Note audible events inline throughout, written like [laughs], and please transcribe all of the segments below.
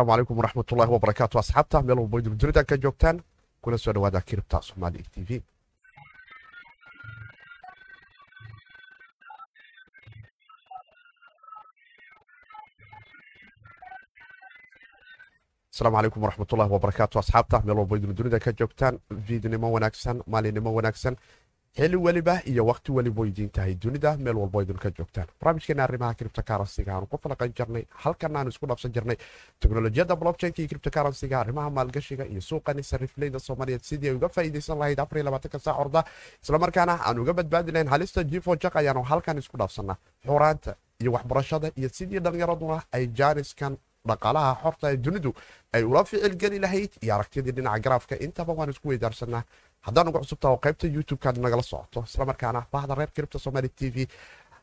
asalaamu calaykum waraxmatullaahi wabarakaatu asxaabta meel walbo idinku dunidan ka joogtaan kuna soo dhawaada kiribta soomaali t v asalaamu calaykum waraxmatullahi wabarakaatu asxaabta meel walbo idinku dunidan ka joogtaan viidnimo wanaagsan maalinimo wanaagsan xili weliba iyo wakti weliba idiin tahay. Dunida meel walbo idinka joogtaan. Barnaamijkeena arrimaha cripto karansiga aanu ku falaqan jirnay halkan aanu isku dhabsan jirnay. Teknolojiyadda blokchainka iyo cripto karansiga arrimaha maalgashiga iyo suuqani sarifleyda soomaaliyeed sidii ay uga faa'iidaysan lahayd afar iyo labaatanka saac orda. Islamarkaana aan uga badbaadi lahayn halista jifo jak ayaanu halkan isku dhaafsanaa xuraanta iyo waxbarashada iyo sidii dhallinyaraduna ay jaaniskan dhaqaalaha xorta ee dunidu ay ula ficilgeli lahayd. Iyo aragtiyadii dhinaca garaafka intaba waan isku weydaarsanaa. Haddaan uga cusubtaha oo qaybta youtube-kaad nagala socoto. Islamarkaana bahda reer kiribta somaali t v.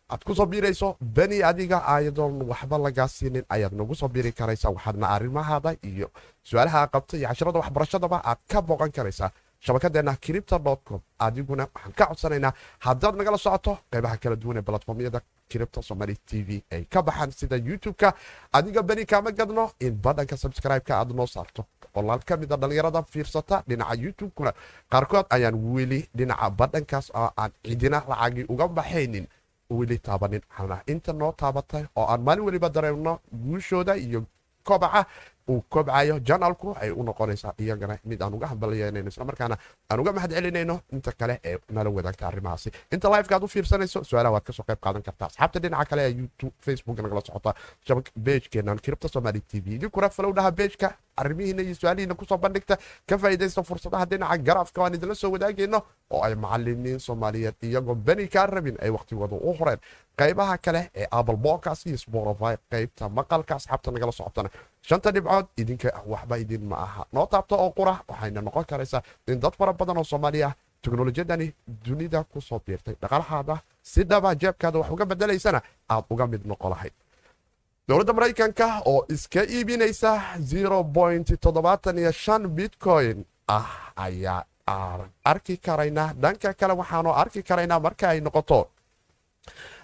Aad ku soo biirayso beni adiga ayadoon waxba lagaa siinin. Ayaad nagu soo biiri karaysaa waxaadna arrimahaada iyo su'aalaha qabta iyo casharada waxbarashadaba aad ka booqan karaysaa shabakadeena cripta com. Adiguna waxaan ka codsanaynaa haddaad nagala socoto qeybaha kala duwan ee balatformyada cripta somaali t v ay ka baxaan sida youtube-ka. Adiga beni kaama gadno in badhanka subscribe-ka aad noo saarto. Qolaal ka mida dhallinyarada fiirsata dhinaca youtube-kuna qaarkood ayaan weli dhinaca badhankaas oo aan cidina lacagii uga baxaynin weli taabanin. Inta noo taabatay oo aan maalin weliba dareemno guushooda iyo kobaca uu kobcayo janalku ay u noqonaysaa iyagana mid aan uga hambalyeynayno islamarkaana aan uga mahad inta kale ee nala wadaagta arrimahaasi. Inta liveka aad u fiirsanayso su'aalaha waad ka soo qayb qaadan kartaa. Asxaabta dhinaca kale ee youtube facebook nagala socota bejkeenan kiribta somaali t v. Idinkuna falow dhaha bejka arrimihiina iyo su'aalihiina ku soo bandhigta. Ka faa'iidaysta fursadaha dhinaca garaafka aan idinla soo wadaagayno oo ay macalimiin soomaaliyeed iyagoo beni kaa rabin ay wakhtigooda u horeen. Qaybaha kale ee apple iyo spotify qaybta maqalka asxaabta nagala socotana shanta dhibcood idinka waxba idin ma aha. Noo taabta oo qura waxayna noqon karaysaa in dad fara badan oo soomaali ah teknolojiyadani dunida ku soo biirtay. Dhaqalahaada si dhaba jeebkaada wax uga bedelaysana aad uga mid noqo lahayd dowladda maraykanka oo iska iibinaysa bitcoin ah ayaa arki karaynaa dhanka kale waxaanu arki karaynaa marka ay noqoto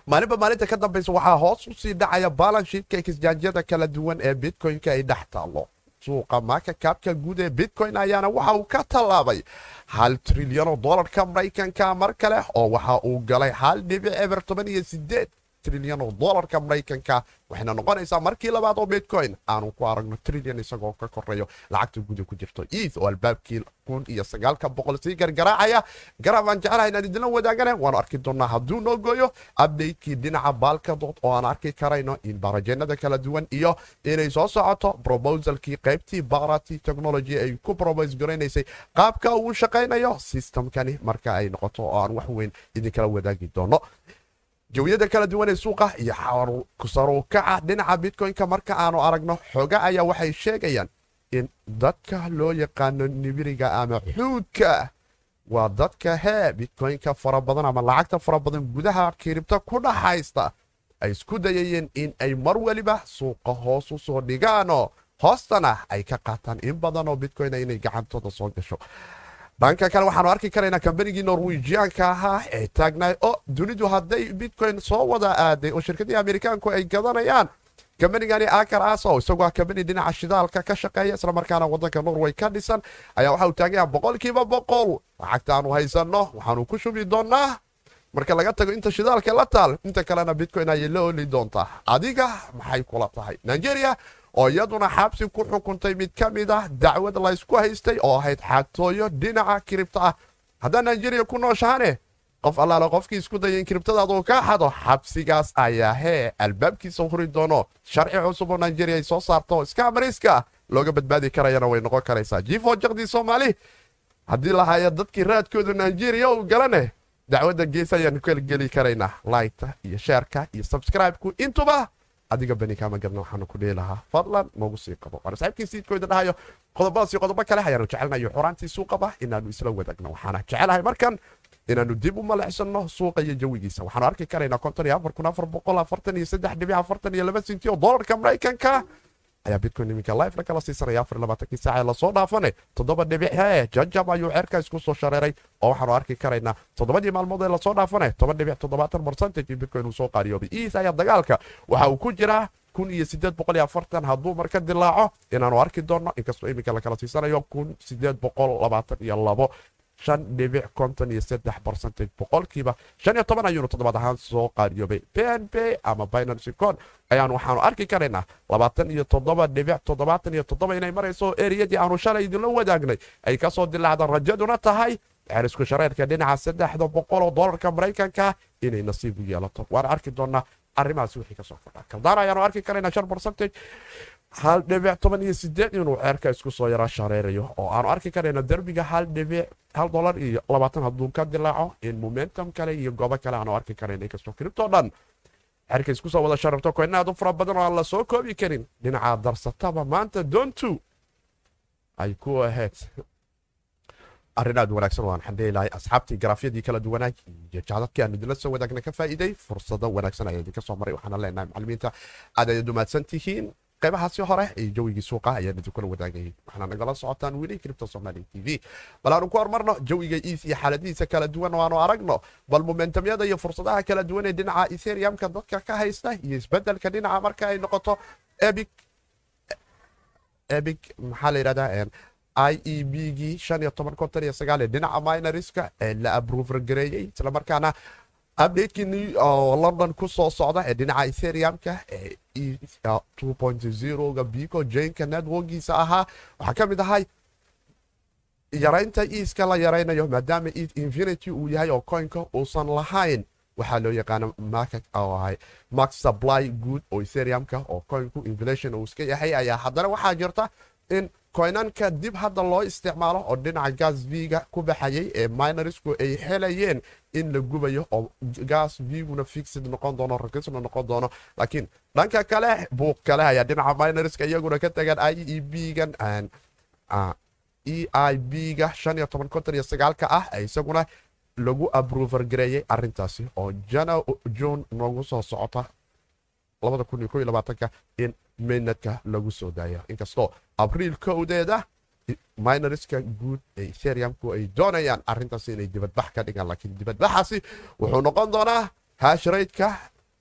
maalinba maalinta ka dambaysa waxaa hoos u sii dhacaya baalanshiidka kisjaanjyada kala duwan ee bitcoin-ka ay dhex taallo suuqa maaka kaabka guud ee bitcoin ayaana waxa uu ka tallaabay hal trilyanoo dolarka maraykanka mar kale oo waxa uu galay hal dhibic eber toban iyo sideed trilyan oo dolarka maraykanka waxayna noqonaysaa markii labaad oo bitcoin. Aanu ku aragno trilyan isagoo ka koreeyo lacagta guda ku jirto eith oo albaabkii kun iyo sagaalka boqol sii gargaraacaya. Garaab aan jeclaha inaan idinla wadaagane waanu arki doonaa hadduu noo gooyo updatekii dhinaca baalkadood oo aan arki karayno in barajeennada kala duwan iyo inay soo socoto brobosalkii qaybtii barati technology ay ku probos garaynaysay. Qaabka uu shaqaynayo systemkani marka ay noqoto oo aan wax weyn idinkala wadaagi doono jawiyada kala duwan ee suuqa iyo saruukaca dhinaca bitcoin-ka marka aanu aragno xoga ayaa waxay sheegayaan in dadka loo yaqaano nibiriga ama xuudka waa dadka hee bitcoin-ka fara badan ama lacagta fara badan gudaha kiribta ku dhaxaysta ay isku dayayeen in ay mar weliba suuqa hoos u soo dhigaano. Hoostana ay ka qaataan in badan oo bitcoin inay gacantooda soo gasho dhanka kale waxaanu arki karaynaa kambanigii norwejianka ahaa ee taagnaay oo dunidu hadday bitcoin soo wada aaday oo shirkadii amerikaanku ay gadanayaan. Kambanigani akar aso isagoo ah kambani dhinaca shidaalka ka shaqeeya islamarkaana wadanka norway ka dhisan ayaa waxa uu taagaya boqolkiiba boqol. Lacagtaanu haysanno waxaanu ku shubi doonaa. Marka laga tago inta shidaalka la taal inta kalena bitcoin ayay la oli doontaa. Adiga maxay kula tahay? Nigeria oo iyaduna xabsi ku xukuntay mid ka mid ah dacwad laysku haystay oo ahayd xatooyo dhinaca kiribta ah. Haddaa nigeria ku nooshahane qof allaale qofkii isku daya in kiribtadaadu ka xado xabsigaas ayaa hee albaabkiisa huri doono. Sharci cusub oo nigeria ay soo saarto iska amariiska looga badbaadi karayana way noqon karaysaa. Jifo jakdii soomaali haddii lahaya dadkii raadkooda nigeria u galane dacwadda gees ayaanu kalgeli karaynaa laygta iyo sheerka iyo subscribe-ku. Intuba adiga beni kaama gadna waxaanu ku dhihi lahaa fadlan noogu sii qabo. Waana saaxiibkii siidkooda dhahayo qodobadaas iyo qodobo kale ayaanu jecelnayo xuraantii suuqaba inaanu isla wadaagno. Waxaana jecelahay markan inaanu dib u maleecsanno suuqa iyo jawigiisa. Waxaanu arki karaynaa konton iyo afar kun afar boqol afartan iyo saddex dhibic afartan iyo laba sinti oo dolarka maraykanka ayaa bitcoin iminka life la kala siisanaya afar labaatankii saac ee la soo dhaafane toddoba dhibic hee jajab ayuu ceerka isku soo shareeray oo waxaanu arki karaynaa toddobadii maalmood ee la soo dhaafane toban dhibic toddobaatan percentage bitcoin uu soo qaariyoobay iis ayaa dagaalka waxa uu ku jiraa kun iyo sideed boqol iyo afartan hadduu marka dilaaco inaanu arki doonno inkastoo iminka lakala siisanayo kun sideed boqol labaatan iyo labo toban ayuunu toddobaad ahaan soo qaariyoobay pnb ama binancy con ayaan waxaanu arki karaynaa inay marayso eriyadii aanu shalay idinla wadaagnay. Ay ka soo dilaacda rajaduna tahay xerisku shareerka dhinaca saddexda boqoloo dolarka maraykanka inay nasiib u yeelato. Waan arki doonaa arrimahaas wixii ka soo kordha. Kaldaan ayaanu arki karaynaa shan barcentage hal dhibic toban iyo sideed inuu ceerka isku soo yara shareerayo oo aanu arki karayno derbiga hal dhibic hal dolar iyo labaatan hadduu ka dilaaco in momentum kale iyo goobo kale aanu arki karayno inkastoo kribtoo dhan ceerka isku soo wada shararto koina aad u fara badan oo aan la koobi karin. Dhinaca darsataba maanta doontu ay ku ahayd arrin aad wanaagsan waan xandheelahay asxaabtii garaafyadii kala duwanaag iyo jacdadkii aan idinla soo wadaagna ka faa'iiday. Fursado wanaagsan ayaa idinka soo maray waxaana leenahay macallimiinta. Aad ayaad umaadsan tihiin qaybahaasi hore ee jawigii suuqa ayaan idinkula wadaagayay waxaana nagala socotaan weli kribta somaali t v. Bal aanu ku hormarno jawiga iis iyo xaaladihiisa kala duwan oo aanu aragno bal momentamyada iyo fursadaha kala duwan ee dhinaca etheriumka dadka ka haysta iyo isbeddelka dhinaca marka ay noqoto ebic ebic maxaa la yidhahdaa i e b gii shan iyo toban konton iyo sagaal ee dhinaca minoriska ee la abruver gareeyey islamarkaana updatekii oo london ku soo socda ee dhinaca etheriumka ee ga bico janka networkiisa ahaa. Waxaa ka mid ahay yaraynta iiska la yaraynayo maadaama eid infinity uu yahay oo coinka uusan lahayn waxaa loo yaqaana max supply good oo etheriumka oo coinku inflation uu iska yahay ayaa haddana waxaa jirta in koynanka dib hadda loo isticmaalo oo dhinaca gas viga ku baxayay ee minorisku ay helayeen in la gubayo oo gas viguna fixid noqon doono rakisna noqon doono. Laakiin dhanka kale buuq kale ayaa dhinaca minoriska iyaguna ka tagaan i e b gan e i b ga shan iyo toban konton iyo sagaalka ah isaguna lagu abruver gareeyey arintaasi oo jana june noogu soo socota in mainnetka lagu soo daaya inkastoo abriil kowdeeda minoriska guud ee etheriumku ay doonayaan arintaas inay dibadbax ka dhigaan laakiin dibadbaxaasi wuxuu noqon doonaa hashraydka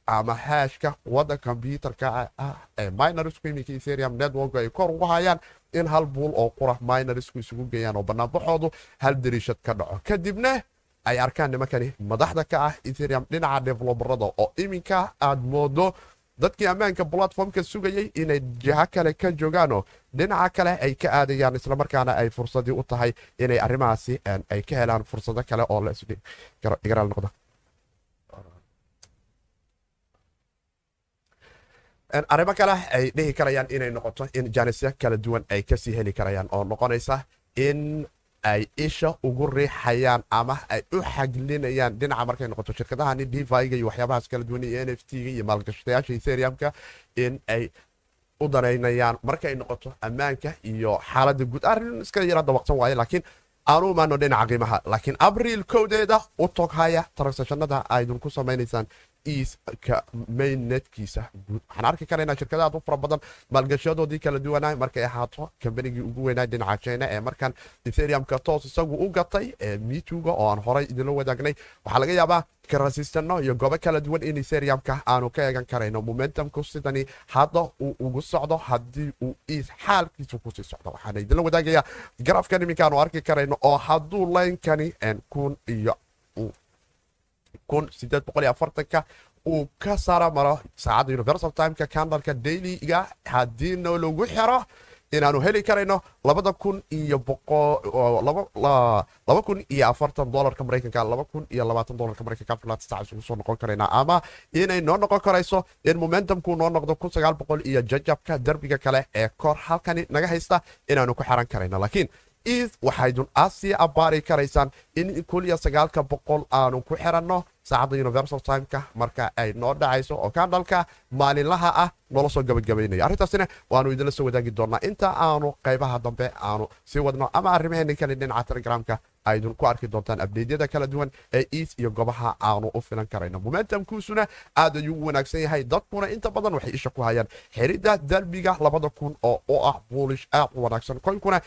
ama haashka wadda kombyuutarka ah ee minorisku iminka etherium network ay kor ugu hayaan in hal buul oo qura minorisku isugu geeyaan oo banaanbaxoodu hal dariishad ka dhaco. Kadibna ay arkaan nimankani madaxda ka ah etherium dhinaca develobarada oo iminka aad moodo dadkii ammaanka platformka sugayay inay jiho kale ka joogaanoo dhinaca kale ay ka aadayaan islamarkaana ay fursadii u tahay inay arrimahaasi ay ka helaan fursado kale oo laigaraal noqdo arrimo kale ay dhihi karayaan inay noqoto in jaanisyo kala duwan ay ka sii heli karayaan oo noqonaysa in ay isha ugu riixayaan ama ay u xaglinayaan dhinaca markay noqoto shirkadahani diviga iyo waxyaabahaas kala duwan iyo n f t-ga iyo maalgashatayaasha etheriumka in ay u danaynayaan markay noqoto ammaanka iyo xaaladda guud. Arrin iska yara dabaqsan waaye laakiin aanu imaano dhinaca qiimaha. Laakiin abriil kowdeeda u toghaya transactionada aydun ku samaynaysaan iiska mainnetkiisa guud waxaan arki karaynaa shirkada aad u fara badan maalgashadoodii kala duwanaa markay ahaato kambanigii ugu weynaa dhinaca china ee markan etheriumka toos isagu u gatay ee mituga oo aan horay idinla wadaagnay. Waxaa laga yaabaa karasistano iyo goobo kala duwan in etheriumka aanu ka eegan karayno. Momentumku sidani hadda uu ugu socdo haddii uu iis xaalkiisu ku sii socdo. Waxaana idinla wadaagayaa garafkan iminkaanu arki karayno oo hadduu laynkani kun iyo kun sideed boqol iyo afartanka uu ka sara maro saacadda universal timeka candalka dailyga haddiina lagu xiro inaanu heli karayno labada kun iyo laba kun iyo afartan dolarka maraykanka laba kun iyo labaatan dolarka maraykanka. Afar laatan saac isugu soo noqon karaynaa ama inay noo noqon karayso in momentumku noo noqdo kun sagaal boqol iyo jajabka derbiga kale ee kor halkani naga haysta inaanu ku xiran karayno laakiin iid waxaydun asii abbaari karaysaan in kun iyo sagaalka boqol aanu ku xiranno saacadda universal timeka marka ay noo dhacayso oo kandhalka maalinlaha ah noola soo gabagabaynaya arrintaasina waanu idinla soo wadaagi doonaa inta aanu qaybaha dambe aanu sii wadno ama arrimaheeni kale dhinaca telegramka aydun ku arki doontaan abdeydyada kala duwan ee iis iyo gobaha aanu u filan karayno. Momentumkuusuna aad ayuu u wanaagsan yahay. Dadkuna inta badan waxay isha ku hayaan. Xiridda derbiga labada kun oo u ah buulish aad u wanaagsan. Koynkuna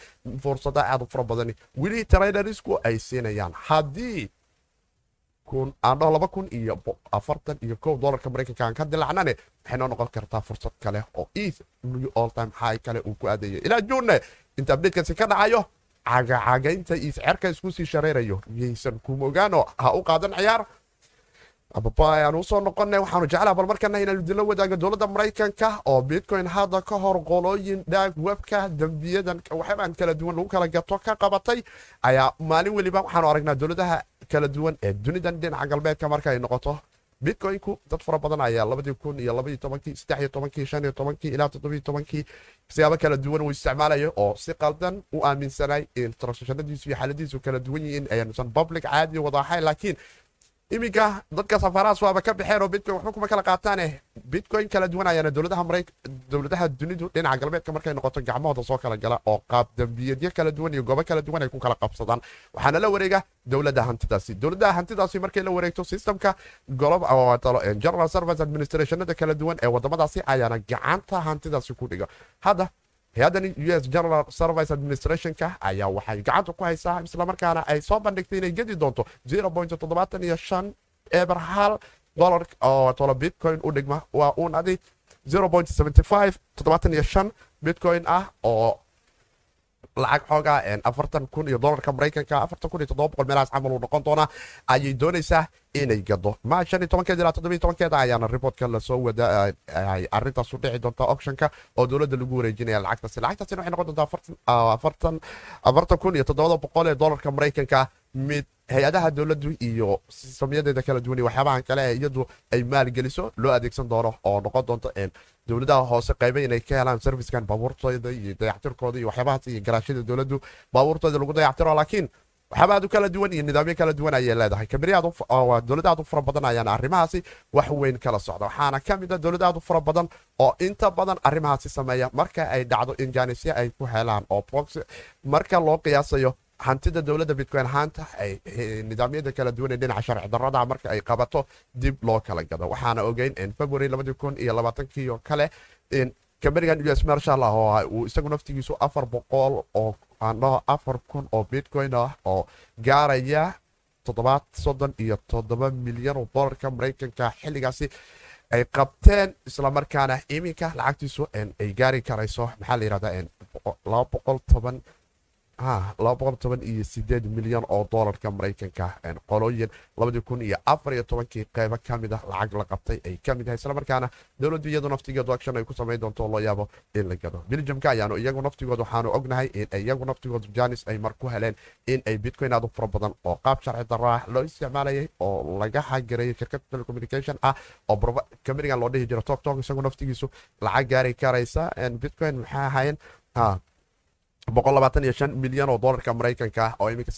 fursada aad u fara badani. Weli trailerisku ay siinayaan. Haddii aandhaho laba kun iyo afartan iyo kow dolarka maraykanka. Aan ka dilacnane waxay noo noqon kartaa fursad kale oo eas new all time high kale uu ku adeeyo ilaa juunne inta abdeedkaasi ka dhacayo cagacagaynta iyo cerka isku sii shareerayo. Miyaysan kumogaano ha u qaadan ciyaar ababa ayaan u soo noqonay waxaanu jeclaa bal markana inaanu dilo wadaaga dowladda maraykanka oo bitcoin hadda ka hor qolooyin dhaag webka dembiyadan waxyaabaan kala duwan lagu kala gato ka qabatay ayaa maalin weliba waxaanu aragnaa dowladaha kala duwan ee dunidan dhinaca galbeedka marka ay noqoto. Bitcoinku dad fara badan ayaa labadii kun iyo labaiyo tobankii saddexiyo tobankii shan iyo tobankii ilaa toddobiyo tobankii siyaabo kala duwan uu isticmaalayo oo si qaldan u aaminsanay in transactionadiisu iyo xaaladiisu kala duwan yihiin ayaanusan public caadi wadaaxay laakiin iminka dadka safaarahaas waaba ka baxeen oo bitcoin waxba kuma kala qaataane bitcoin kala duwan ayaana dowladaha dunidu dhinaca galbeedka markay noqoto gacmahooda soo kala gala oo qaab dambiyadyo kala duwan iyo goobo kala duwan ay ku kala qabsadaan. Waxaana la wareega dowladda hantidaasi dowladaha hantidaasi markay la wareegto systemka general service administrationada kala duwan ee wadamadaasi ayaana gacanta hantidaasi ku dhiga. Hadda hay'addan u s general service administrationka ayaa waxay gacanta ku haysaa islamarkaana ay soo bandhigtay inay gedi doonto iyo eber hal dolar oo tolo bitcoin u dhigma. Waa uun adi bitcoin ah oo lacag xoogaa afartan kun iyo dolarka maraykanka afartan kun iyo toddoba boqol meelahaas camal uu noqon doonaa ayay doonaysaa inay gado ma shan iyo tobankeeda ilaa toddobiyo tobankeeda ayaana reportka la soo wada arrintaas u dhici doonta auctionka oo dowladda lagu wareejinaya lacagtaasi. Lacagtaasina waxay noqon doontaa afartan afartan kun iyo toddobada boqol ee dolarka maraykanka mid hay'adaha dowladdu iyo sistamyadeeda kala duwan iyo waxyaabahan kale iyadu ay maalgeliso loo adeegsan doono oo noqon doonto dowladaha hoose qayba inay ka helaan serviskan baabuurtooda iyo dayactirkooda iyo waxyaabahaas iyo garaashada dowladdu. Baabuurtooda lagu dayactiro laakiin waxyaaba aad u kala duwan iyo nidaamyo kala duwan ayay leedahay. Dowlada aad u fara badan ayaana arrimahaasi wax weyn kala socda. Waxaana ka mid a dowladda aad u fara badan oo inta badan arrimahaasi sameeya marka ay dhacdo in ay ku helaan oo marka loo qiyaasayo hantida dowladda bitcoin ahaanta ay nidaamyada kala duwan ee dhinaca sharci darrada marka ay qabato dib loo kala gado. Waxaana ogeyn february iyo kale kamerigan u s marshal ah oo uu isagu naftigiisu afar boqol oo afar kun oo bitcoin ah oo gaaraya toddobaad soddon iyo toddoba milyan oo dolarka maraykanka xilligaasi ay qabteen islamarkaana iminka lacagtiisu ay gaari karayso. Maxaa la yirahdaa laba boqol toban iyo sideed milyan oo dolarka maraykanka qolooyin afar iyo tobankii qeybo ka mid ah lacag la qabtay ay ka mid yahay islamarkaana dowladdu iyadu naftigeedu action ay ku samayn doonto loo yaabo in la gado. Biljamka ayaanu iyagu naftigoodu waxaanu ognahay in iyagu naftigoodu janis ay mar ku heleen in ay bitcoin aad u fara badan oo qaab sharci darra loo isticmaalayay oo laga xagareeyay shirkad telecommunication ah oo kamerigan loo dhihi jiro. Toktok isagu naftigiisu lacag gaari karaysa. Bitcoin maxay ahaayeen milyan oo dolarka maraykanka oo iminka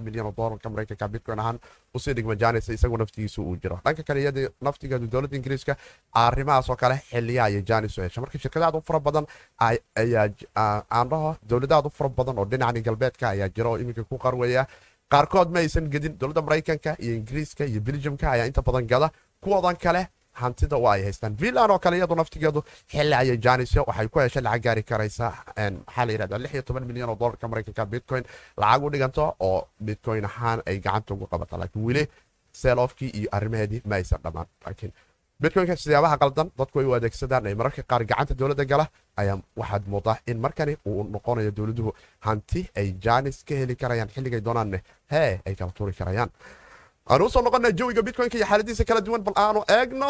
milyan oo dolarka maraykanka bitcoin ahaan u sii dhigma janis isagu naftigiisu uu jiro. Dhanka kale iyada naftigeedu dowladda ingiriiska arrimahaas oo kale xiliya ayay janis u hesha marka shirkada aad u fara badan aan dhaho dowladda aad u fara badan oo dhinacni galbeedka ayaa jira oo iminka ku qarweya qaarkood ma aysan gedin. Dowladda maraykanka iyo ingiriiska iyo biljamka ayaa inta badan gada kuwoodan kale hantida waa ay haystaan. Villan oo kale iyadu naftigeedu xilli ayay janisyo waxay ku heshay lacag gaari karaysa maxaa la yirahdaa lix iyo toban milyan oo dolarka maraykanka bitcoin. Lacag u dhiganto oo bitcoin ahaan ay gacanta ugu qabata laakiin weli selofkii iyo arrimaheedii ma aysan dhammaan laakiin bitcoinka siyaabaha qaldan dadku ay u adeegsadaan ay mararka qaar gacanta dowladda gala ayaa waxaad moodaa in markani uu noqonayo dowladuhu hanti ay janis ka heli karayaan xilligay doonaanne hee ay kala tuuri karayaan aanu u soo noqona jawiga bitcoinka iyo xaaladiisa kala duwan bal aanu eegno.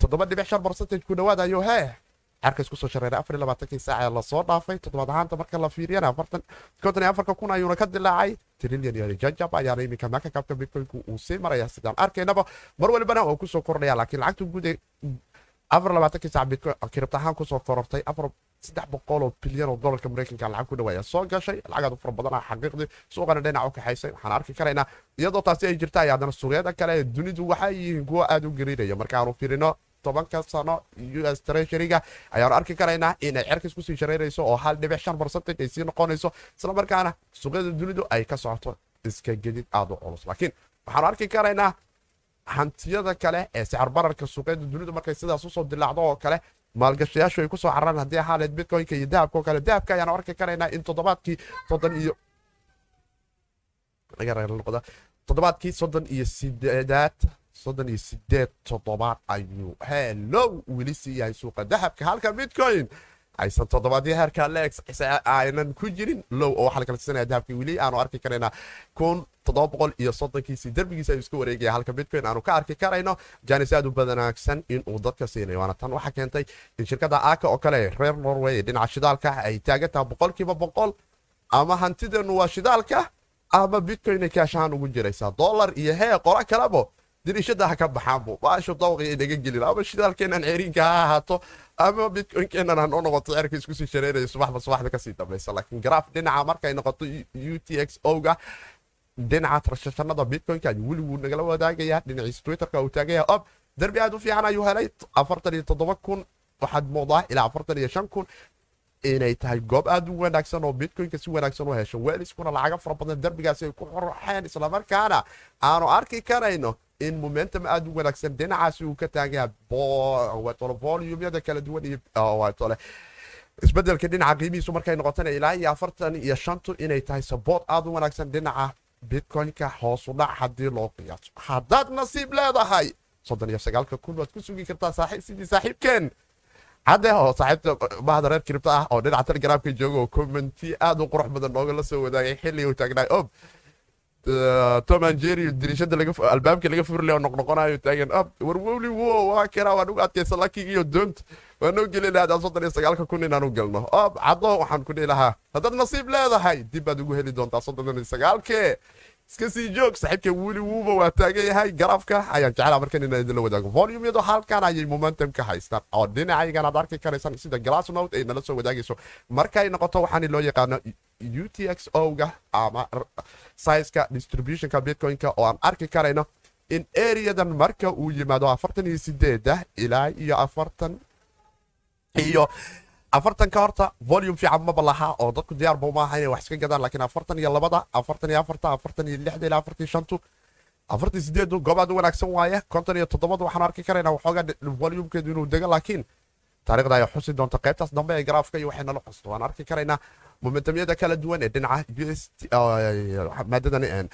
Toddoba dhibic shan barcentage ku dhawaadayo hee. Cerka isku soo shareeray afar iyo labaatankii saaca la soo dhaafay. Toddobaad ahaanta marka la fiiriyana afartan konton iyo afarka kun ayuuna ka dilaacay. Trillion iyo jajab ayaana iminka maka kabka bitcoinku uu sii maraya sidaan arkaynaba mar walibana waa ku soo kordhaya laakiin lacagta guud ee afar labaatankii saac bitcoin kiribta ahaan ku soo korortay afar saddex boqol oo bilyan oo dolarka maraykanka lacag ku dhawaaya soo gashay lacagaad u fara badan xaqiiqdii suuqana dhinac u kaxaysay waxaan arki karaynaa iyadoo taasi ay jirta ay haddana suuqyada kale ee dunidu waxay yihiin kuwo aad u gariiraya. Markaanu firino tobanka sano u s treasuryga ayaanu arki karaynaa inay cerkas ku sii shareyrayso oo hal dhibic shan barcentage ay sii noqonayso islamarkaana suuqyada dunidu ay ka socoto iska gedid aad u culus. Laakiin waxaanu arki karaynaa hantiyada kale ee sicir bararka suuqyada dunidu markay sidaas u soo dilaacdo oo kale maalgashayaashu ay ku soo cararaan haddii ahaaleed bitcoinka iyo dahabka oo kale. Dahabka ayaanu arki karaynaa in toddobaadkii soddon iyo toddobaadkii soddon iyo sideedaad soddon iyo sideed toddobaad ayuu helow weli sii yahay suuqa dahabka halka bitcoin aysan toddobaadyo heerka leeg aynan ku jirin. Low oo waxaa la kala siisanaya dahabka aanu arki karaynaa kun toddoba boqol iyo soddonkiisii derbigiisa ayuu iska wareegaya. Halka bitcoin aanu ka arki karayno janis aad u badanaagsan inuu dadka siinayo. Waana tan waxaa keentay in shirkada aaka oo kale reer norway dhinaca shidaalka ay taagan tahay boqolkiiba boqol. Ama hantideenu waa shidaalka ama bitcoin ay kaashahaan ugu jiraysaa. Dollar iyo hee qolo kalebo dirishada ha ka baxaanbu baashu dawqi inaga gelin. Ama shidaalkeenan ceeriinka ha ahaato ama bitcoinkeenan hanoo noqoto cerka iskusii shareeraya subaxba subaxda ka sii dambaysa. Laakiin garaaf dhinaca markay noqoto u t x o-ga dhinaca tarshashanada bitcoinka ayuu weliguu nagala wadaagayaa dhinaciisa twitterka uu taagaya. Ob darbi aad u fiican ayuu helay afartan iyo toddoba kun waxaad moodaa ilaa afartan iyo shan kun inay tahay goob aad u wanaagsan oo bitcoinka si wanaagsan u hesho. Weeliskuna lacaga fara badan derbigaasi ay ku xorxeen islamarkaana aanu arki karayno in momentum aad u wanaagsan dhinacaasi uu ka taagaya volumyada kala duwan isbeddelka dhinaca qiimihiisu markay noqotana ilaa iyo afartan iyo shantu inay tahay saboot aad u wanaagsan dhinaca bitcoinka hoosudhac haddii loo qiyaaso haddaad nasiib leedahay soddon iyo sagaalka kun waad ku sugi kartaa sidii saaxiibkeen cadde oo saaxiibta bahda reer kiribta ah oo dhinaca telegramka jooga oo commenti aad u qurux badan nooga soo wadaagay xilli uu taagnaay ob tom angeri dirishada albaabka laga furle oo noqnoqonayo taagan ab warwowli wo waa kira waan ugu adkaysa lakiga iyo doonta waa noo gelin lahaa soddon iyo sagaalka kun inaan u galno ob caddo waxaan ku dhihi lahaa haddaad nasiib leedahay dib baad ugu heli doontaa soddon iyo sagaalke iska sii joog saaxiibka weli wuuba waa taagan yahay garaafka ayaan jeclaa markan inaan idinla wadaago volumyadu halkan ayay momentum haystaan oo dhinacaygan aad arki karaysaan sida glassnote ay nala soo wadaagayso markay noqoto waxaan loo yaqaano u t x o-ga ama sizeka distributionka bitcoin-ka oo aan arki karayno in areadan marka uu yimaado afartan iyo sideeda ilaa iyo afartan iyo afartanka horta volume fiican maba laha oo dadku diyaarba uma aha inay wax iska gadaan laakiin afartan iyo labada afartan iyo afarta afartan iyo lixda ilaa afartan iyo shantu afartan sideedu goobaad u wanaagsan waaye konton iyo toddobadu waxaan arki karaynaa waxoogaa volumkeedu inuu dego laakiin taarikhda ayaa xusi doonta. Qaybtaas dambe ee garaafka iyo waxay nala xusto waan arki karaynaa momentumyada kala duwan ee dhinaca maadadan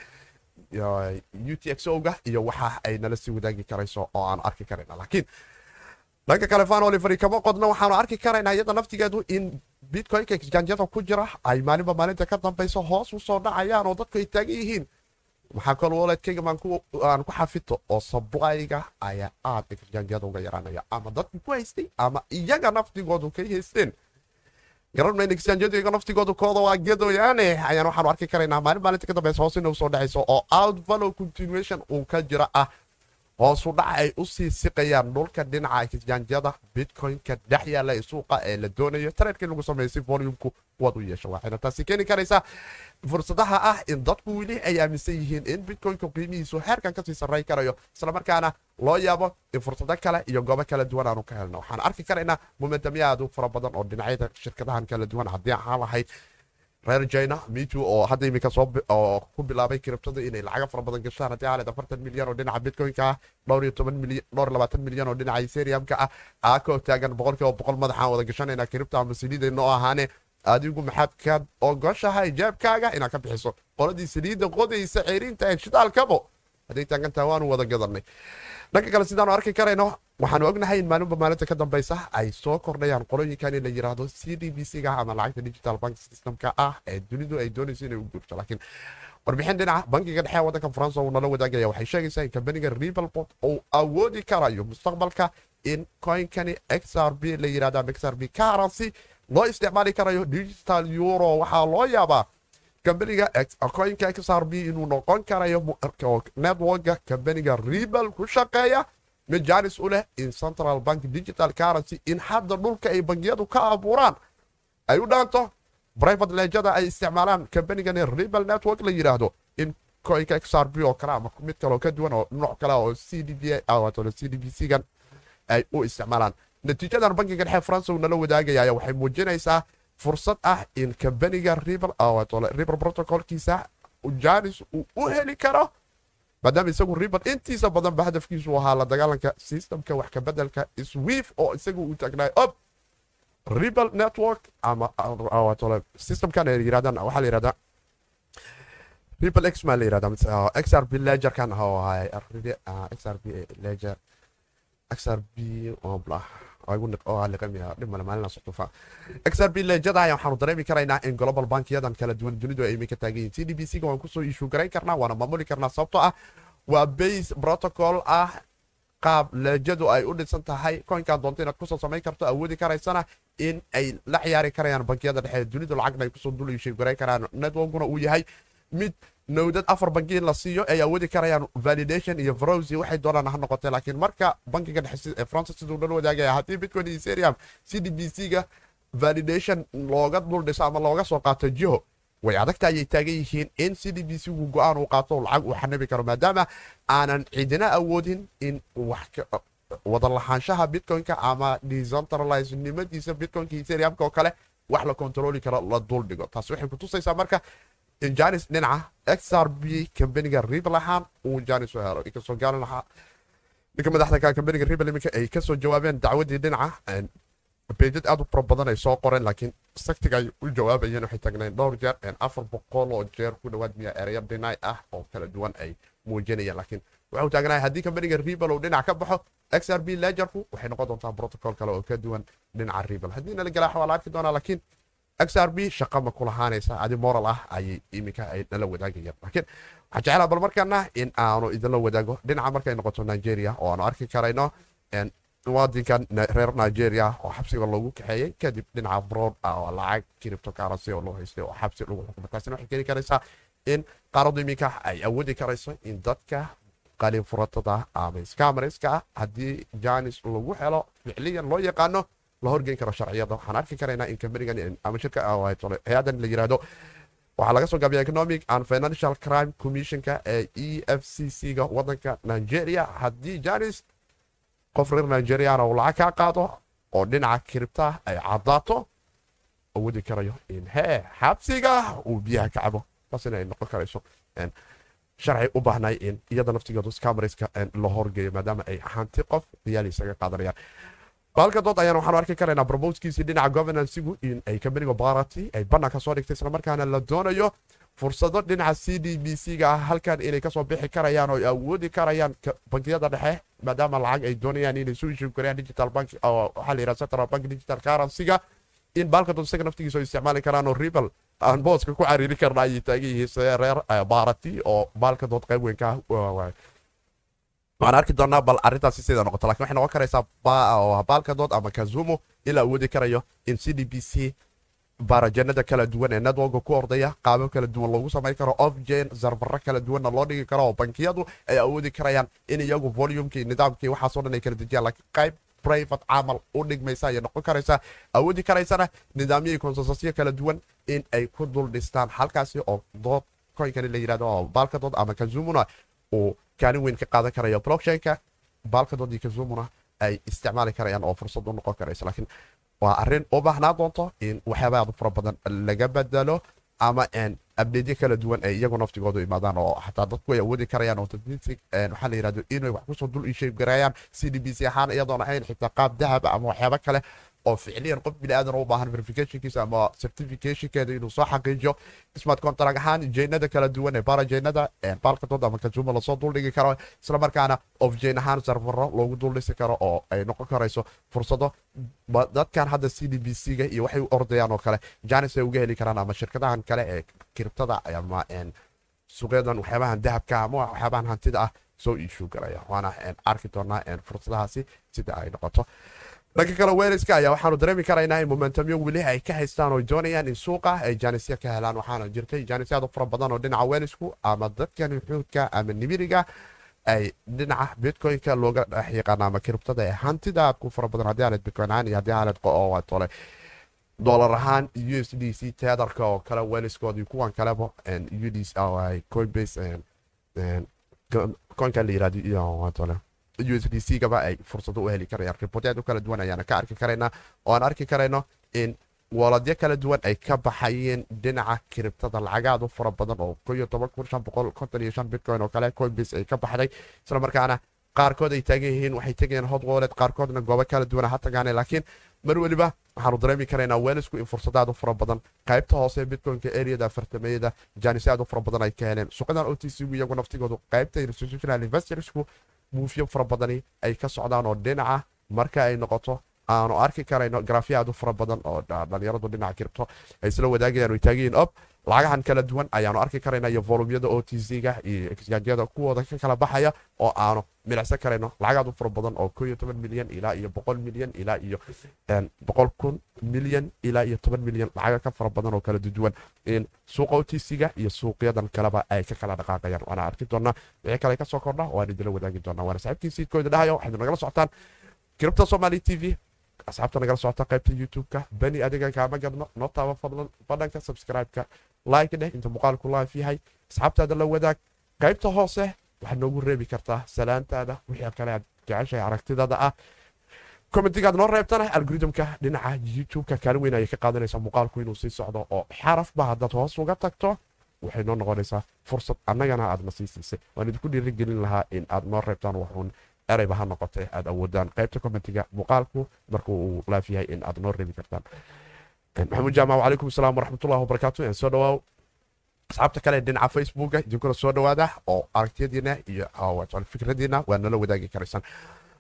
u t x o-ga iyo waxa ay nala sii wadaagi karayso oo aan arki karayna laakiin dhanka kale fan olivery kama qodno waxaanu arki karaynaa iyada naftigeedu in bitcoinka exjanjada ku jira ay maalinba maalinta ka dambayso hoos u soo dhacayaan oo dadku ay taagan yihiin maxaa kaloo waleedkayga aan ku xafito oo sablyga ayaa aad exjanjada uga yaraanaya ama dadku ku haystay ama iyaga naftigoodu kay haysteen garan mayna exjanjadu iyaga naftigoodu kooda waa gadoyaane ayaan waxaanu arki karaynaa maalin maalinta ka dambaysa hoos ina u soo dhacayso oo out vallow continuation uu ka jira ah hoosu dhac ay u sii siqayaan dhulka dhinaca exjanjada bitcoin-ka dhex yaalla ee suuqa ee la doonayo. Tareerkii lagu samaysay volumku waad u yeesha waxayna taasi keeni karaysaa fursadaha ah in dadku weli ay aaminsan yihiin in bitcoin-ka qiimihiisu heerkan ka sii sarray karayo islamarkaana loo yaabo in fursado kale iyo goobo kala duwan aanu ka helno. Waxaan arki karaynaa momentamya aad u fara badan oo dhinacyada shirkadahan kala duwan. Haddii ahaan lahayd reer china mitu oo hadda iminka soo ku bilaabay kiribtada inay lacaga fara badan gashaan haddii aaled afartan milyan oo dhinaca bitcoin-ka ah dhowr iyo toban milyan dhowr labaatan milyan oo dhinaca ethereum-ka ah aakoo taagan boqolkiiba boqol madaxaan wada gashanayna kiribta ama saliidayna oo ahaane adigu maxaad ka ogoshahay jeebkaaga inaad ka bixiso qoladii saliidda qodaysa ceeriinta ee shidaalkabo hadday taagantaha waanu wada gadanay dhanka kale sidaanu arki karayno waxaanu ognahay in maalinba maalinta ka dambaysa ay soo kordhayaan qolooyinkan in la yiraahdo c d b c-ga ama lacagta digital bank systemka ah ee dunidu ay doonayso inay u guurto laakiin warbixin dhinaca bankiga dhexe waddanka faransa uu nala wadaagaya waxay sheegaysaa in kambaniga rebelbot uu awoodi karayo mustaqbalka in coinkani xr b la yiraahdo ama xr b currency loo isticmaali karayo digital euro. Waxaa loo yaabaa kambaniga coinka xr b inuu noqon karayo networka kambaniga rebel ku shaqeeya mid janis u leh in central bank digital currency in hadda dhulka ay bangiyadu ka abuuraan ay u dhaanto private lejada ay isticmaalaan kambanigan rebel network la yidhaahdo in coinka xr b oo kale ama mid kaleo ka duwan oo nooc kale oo c d ay u isticmaalaan natiijadan bankiga dhexe faransa uu nala wadaagaya waxay muujinaysaa fursad ah in kambaniga riber protocolkiisa janis uu u heli karo maadaama isagu riber intiisa badanba hadafkiisu ahaa la dagaalanka systemka wax kabedelka swif oo isagu uu tagnay ob rebel network ama systemkan ay yirahdaan waxaa la yirahdaa people x maa la yirahdaa xrb ledgerkan xrb ledger xrb xrb lejada ayaa waxaanu dareemi karaynaa in global bankiyadan ah ah qaab leejadu ay u dhisan tahay. Koynkan doonto inaad ku soo samayn karto awoodi karaysana in ay la ciyaari karayaan bankiyada dhexe dunidu lacagna ay ku soo dul garayn karaan. Networkuna uu yahay mid nowdad afar banki in la siiyo ay awoodi karayaan validation iyo vrowsi waxay doonaan ha noqotee laakiin marka bankiga dhexe ee francis siduu dhan wadaagaya haddii bitcoin iyo ethereum c d b c ga validation looga dul dhiso ama looga soo qaato jiho way adagta ayay taagan yihiin in c d b c gu go'aan uu qaato lacag uu xanabi karo maadaama aanan cidina awoodin in wada lahaanshaha bitcoinka ama decentralize nimadiisa bitcoinka ethereumka oo kale wax la kontroli karo la duldhigo. Taas waxay kutusaysaa marka janis dhinaca xrb kambaniga ribl ahaan uu janis u helo inkastoo lahaa ninka madaxda ka kambaniga ribl iminka ay ka soo jawaabeen dacwadii dhinaca beejad aad u fara badan ay soo qoreen laakiin saktiga ay u jawaabayeen waxay tagneen dhowr jeer afar boqol oo jeer ku dhawaad miya ereyo dhinay ah oo kala duwan ay muujinayeen laakiin waxuu taagnahay haddii kambaniga ribal uu dhinac ka baxo xrb legerku waxay noqon doontaa protocol kale oo ka duwan dhinaca ribal haddii nala galaax waa la arki doonaa laakiin xrb shaqa ma ku lahaanaysa adi moral ah ayay iminka ay nala wadaagayaan laakiin waxaan jeclaa bal markaana in aanu idinla wadaago. Dhinaca markay noqoto nigeria oo aanu arki karayno muwaadinkan reer nigeria oo xabsiga loogu kaxeeyey kadib dhinaca broad ah oo lacag kiribto karansi oo loo haystay oo xabsi lagu xukumo taasina waxay keeni karaysaa in qaaradu iminka ay awoodi karayso in dadka qalin furatada ama scamarska ah haddii janis lagu helo ficliyan loo yaqaano la horgeyn karo sharciyada. Waxaan arki karaynaa in kambanigan ama shirka hay'adan la yiraahdo waxaa laga soo gaabiya economic and financial crime commissionka ee e f c c ga wadanka nigeria. Haddii janis qof reer nigeriana uu lacag kaa qaado oo dhinaca kiribta ay cadaato awoodi karayo in hee xabsiga uu biyaha ka cabo. Taasina ay noqon karayso sharci u baahnay in iyada naftigeedu scamarska la horgeeyo maadaama ay hanti qof riyaal isaga qaadanayaan baalka dood ayaan waxaanu arki karaynaa bromoskiisii dhinaca governancegu in ay kambaniga barati ay bannaanka soo dhigtay islamarkaana la doonayo fursado dhinaca c d b c ga ah halkan inay ka soo bixi karayaan oo awoodi karayaan bankiyada dhexe maadaama lacag ay doonayaan inay soo ishiib karayaan digital bank waxaa la yidhaha central bank digital currency-ga in baalka dood isaga naftigiisa oo isticmaali karaan oo ribal aan booska ku cariiri karna ayay taagan yihiin sidee reer barati oo baalka dood qayb weyn ka ah waxaan arki doonaa bal arrintaasi sida noqoto laakiin waxay noqon karaysaa baalka dood ama kazumo la awoodi karayo in c d b c baarajanada kala duwan ee networka ku ordaya qaabo kala duwan loogu samayn karo ofjen sarfaro kala duwanna loo dhigi karo oo bankiyadu ay awoodi karayaan in iyagu volumkii nidaamkii waxaasoo dhan ay kala dejiyaan laakiin qayb private camal u dhigmaysa ayay noqon karaysaa. Awoodi karaysana nidaamyihii konsensasyo kala duwan in ay ku dul dhistaan. Halkaasi oo dood koynkani la yiraahdo oo baalka dood ama kazumuna uu kaalin weyn ka qaadan karayo blockchainka. Baalka dood iyo kazumuna ay isticmaali karayaan oo fursad u noqon karaysa laakiin waa arrin u baahnaa doonto in waxyaaba aad u fara badan laga bedelo ama abdeedyo kala duwan ay iyagu naftigoodu imaadaan oo xataa dadku ay awoodi karayaan oo waxaa la yiraahdo inay wax ku soo dul isheeg garayaan c d b c ahaan iyadoon ahayn xitaa qaab dahab ama waxyaaba kale oo ficliyan qof biniaadan u baahan verificationkiisa ama certificationkeeda inuu soo xaqiijiyo smart contract ahaan jeynada kala duwan ee barajeynada baalkadood ama kazuma la soo duldhigi karo islamarkaana ofjeyn ahaan sarfaro loogu duldhisi karo oo ay noqon karayso fursado dadkan hadda c d b c ga iyo waxay u ordayaan oo kale janis ay uga heli karaan ama shirkadahan kale ee kiribtada ama suuqyadan waxyaabahan dahabka ama waxyaabahan hantida ah soo iishuu garaya waana arki doonaa fursadahaasi sida ay noqoto dhanka kale weeliska ayaa waxaanu dareemi karaynaa in momentumyo weli ay ka haystaan oo doonayaan in suuqa ay jaanisya ka helaan. Waxaana jirtay jaanisyaad fara badan oo dhinaca weelisku ama dadkan xuudka ama nimiriga ay dhinaca bitcoinka looga dhex yaqaana ama kiribtada ee hantida. Ku fara badan haddii aanad bitcoin ahaan iyo haddii aanad tole dolar ahaan u s d c tedarka oo kale weeliskoodii kuwan kaleba coinbase coinka la yiraahdo tole u gaba ay fursado u heli karayaan riboortyaad u kala duwan ayaana ka arki karaynaa oo aan arki karayno in waladyo kala duwan ay ka baxayeen dhinaca kiribtada lacagaad u fara badan oo bitcoin oo kale coinbase ay ka baxday. Isla markaana qaarkood ay taagan yihiin waxay tegayeen hot wallet qaarkoodna goobo kala duwan ha laakiin mar weliba waxaanu dareemi karaynaa weelisku in fursad aad u fara badan. Qaybta hoose bitcoinka areada afartameeyada jaanisyo aad u fara badan ay ka heleen. Suuqadan o t c iyagu naftigoodu qaybta institutional investorsku muufyo fara badani ay ka socdaan oo dhinaca marka ay noqoto aanu arki karayno grafya aad u fara badan oo dhalinyaradu dhinaca kiribto ay isla wadaagayaan way taagiyiin ob lacagahan kala duwan ayaanu arki karayna iyo volumyada o t c-ga iyo exgaanjyada kuwooda ka kala baxaya oo aanu milicsan karayno. Lacagaad u fara badan oo milyan ilaa iyo milyan ilaa iyo kun milyan ilaa iyo toban milyan lacaga ka fara badan oo kala duwan. In suuqa o t c-ga iyo suuqyadan kaleba ay ka kala dhaqaaqayaan. Waana arki doonaa wixii kale ka soo kordha waan idinla wadaagi doonaa waana saxiibkii siidkooda dhahayo waxaad nagala socotaan kiribta somali t v asxaabta nagala socota qaybta youtube-ka bani adiga kaama gadno noo taaba fadlan badhanka subscribe-ka like dheh inta muuqaalku live yahay asxaabtaada la wadaag qaybta hoose waxaad noogu reebi kartaa salaantaada wixii kale aad jeceshahay aragtidaada ah. Commentigaad noo reebtana algoritmka dhinaca youtube-ka kaalin weyn ayay ka qaadanaysaa muuqaalku inuu sii socdo oo xarafba haddaad hoos uga tagto waxay noo noqonaysaa fursad annagana aad na sii siisay waan idinku dhiirigelin lahaa in aad noo reebtaan waxuun erayba ha noqotee aad awoodaan. Qaybta commentiga muuqaalku markuu uu laaf yahay in aad noo reebi kartaan. Maxamuud jaamac wacalaykum asalaam waraxmatullahi wabarakaatu soo dhawaaw asxaabta kale dhinaca facebooka idinkuna soo dhawaada oo aragtiyadiina iyo fikradiina waa nala wadaagi karaysaan